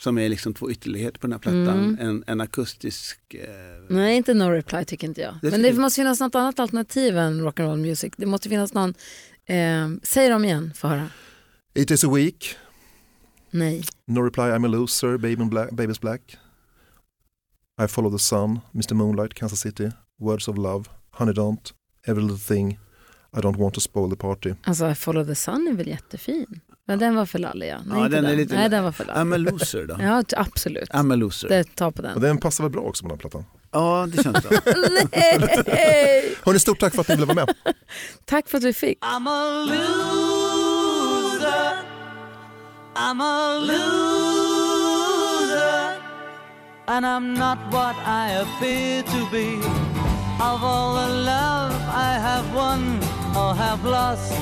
som är liksom två ytterligheter på den här plattan. Mm. En, en akustisk... Eh, Nej inte no reply tycker inte jag. Det Men det måste finnas något annat alternativ än rock'n'roll music. Det måste finnas någon... Eh, säg dem igen, få höra. It is a week, Nej. No reply, I'm a loser, Baby black, Baby's black. I follow the sun, Mr Moonlight, Kansas City, Words of love, Honey Don't, Every little thing, I don't want to spoil the party. Alltså Follow the Sun är väl jättefin. Men den var för lallig ja. Nej, Ja, den den är lite- Nej den var för lallig. I'm a loser då. *laughs* Ja absolut. I'm a loser. Det tar på Och den. den passar väl bra också på den plattan. Ja, det känns bra. *laughs* Nej! *laughs* Hörni, stort tack för att ni ville vara med. Tack för att vi fick. I'm a loser. I'm a loser. And I'm not what I appear to be. Of all the love I have won or have lost,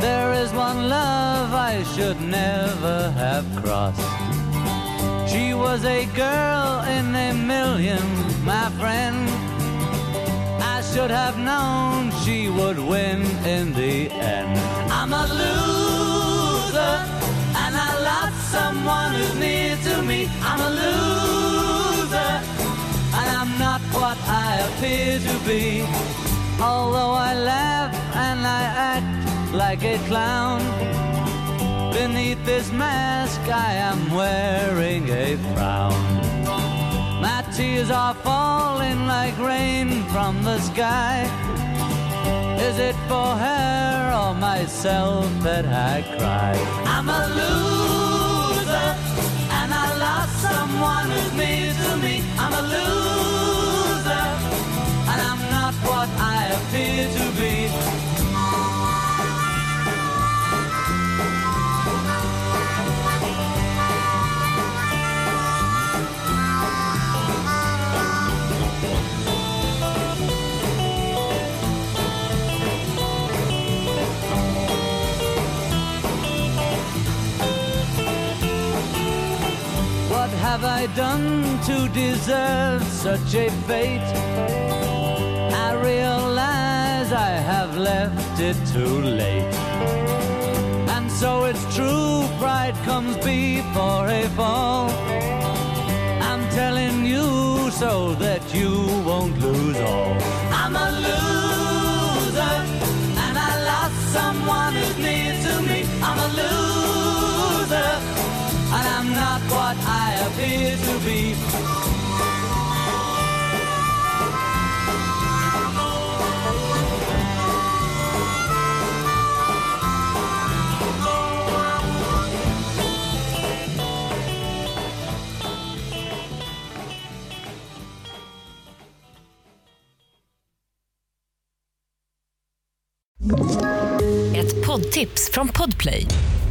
there is one love I should never have crossed. She was a girl in a million, my friend. I should have known she would win in the end. I'm a loser, and I lost someone who's near to me. I'm a loser, and I'm not what I appear to be. Although I laugh and I act like a clown, beneath this mask I am wearing a frown. My tears are falling like rain from the sky. Is it for her or myself that I cry? I'm a loser, and I lost someone who's near to me. I'm a loser, and I'm not what I appear to be. Have I done to deserve such a fate? I realize I have left it too late. And so it's true, pride comes before a fall. I'm telling you so that you won't lose all. I'm a loser, and I lost someone who's near to me. I'm a loser, what I appear to be. Ett poddtips från Podplay.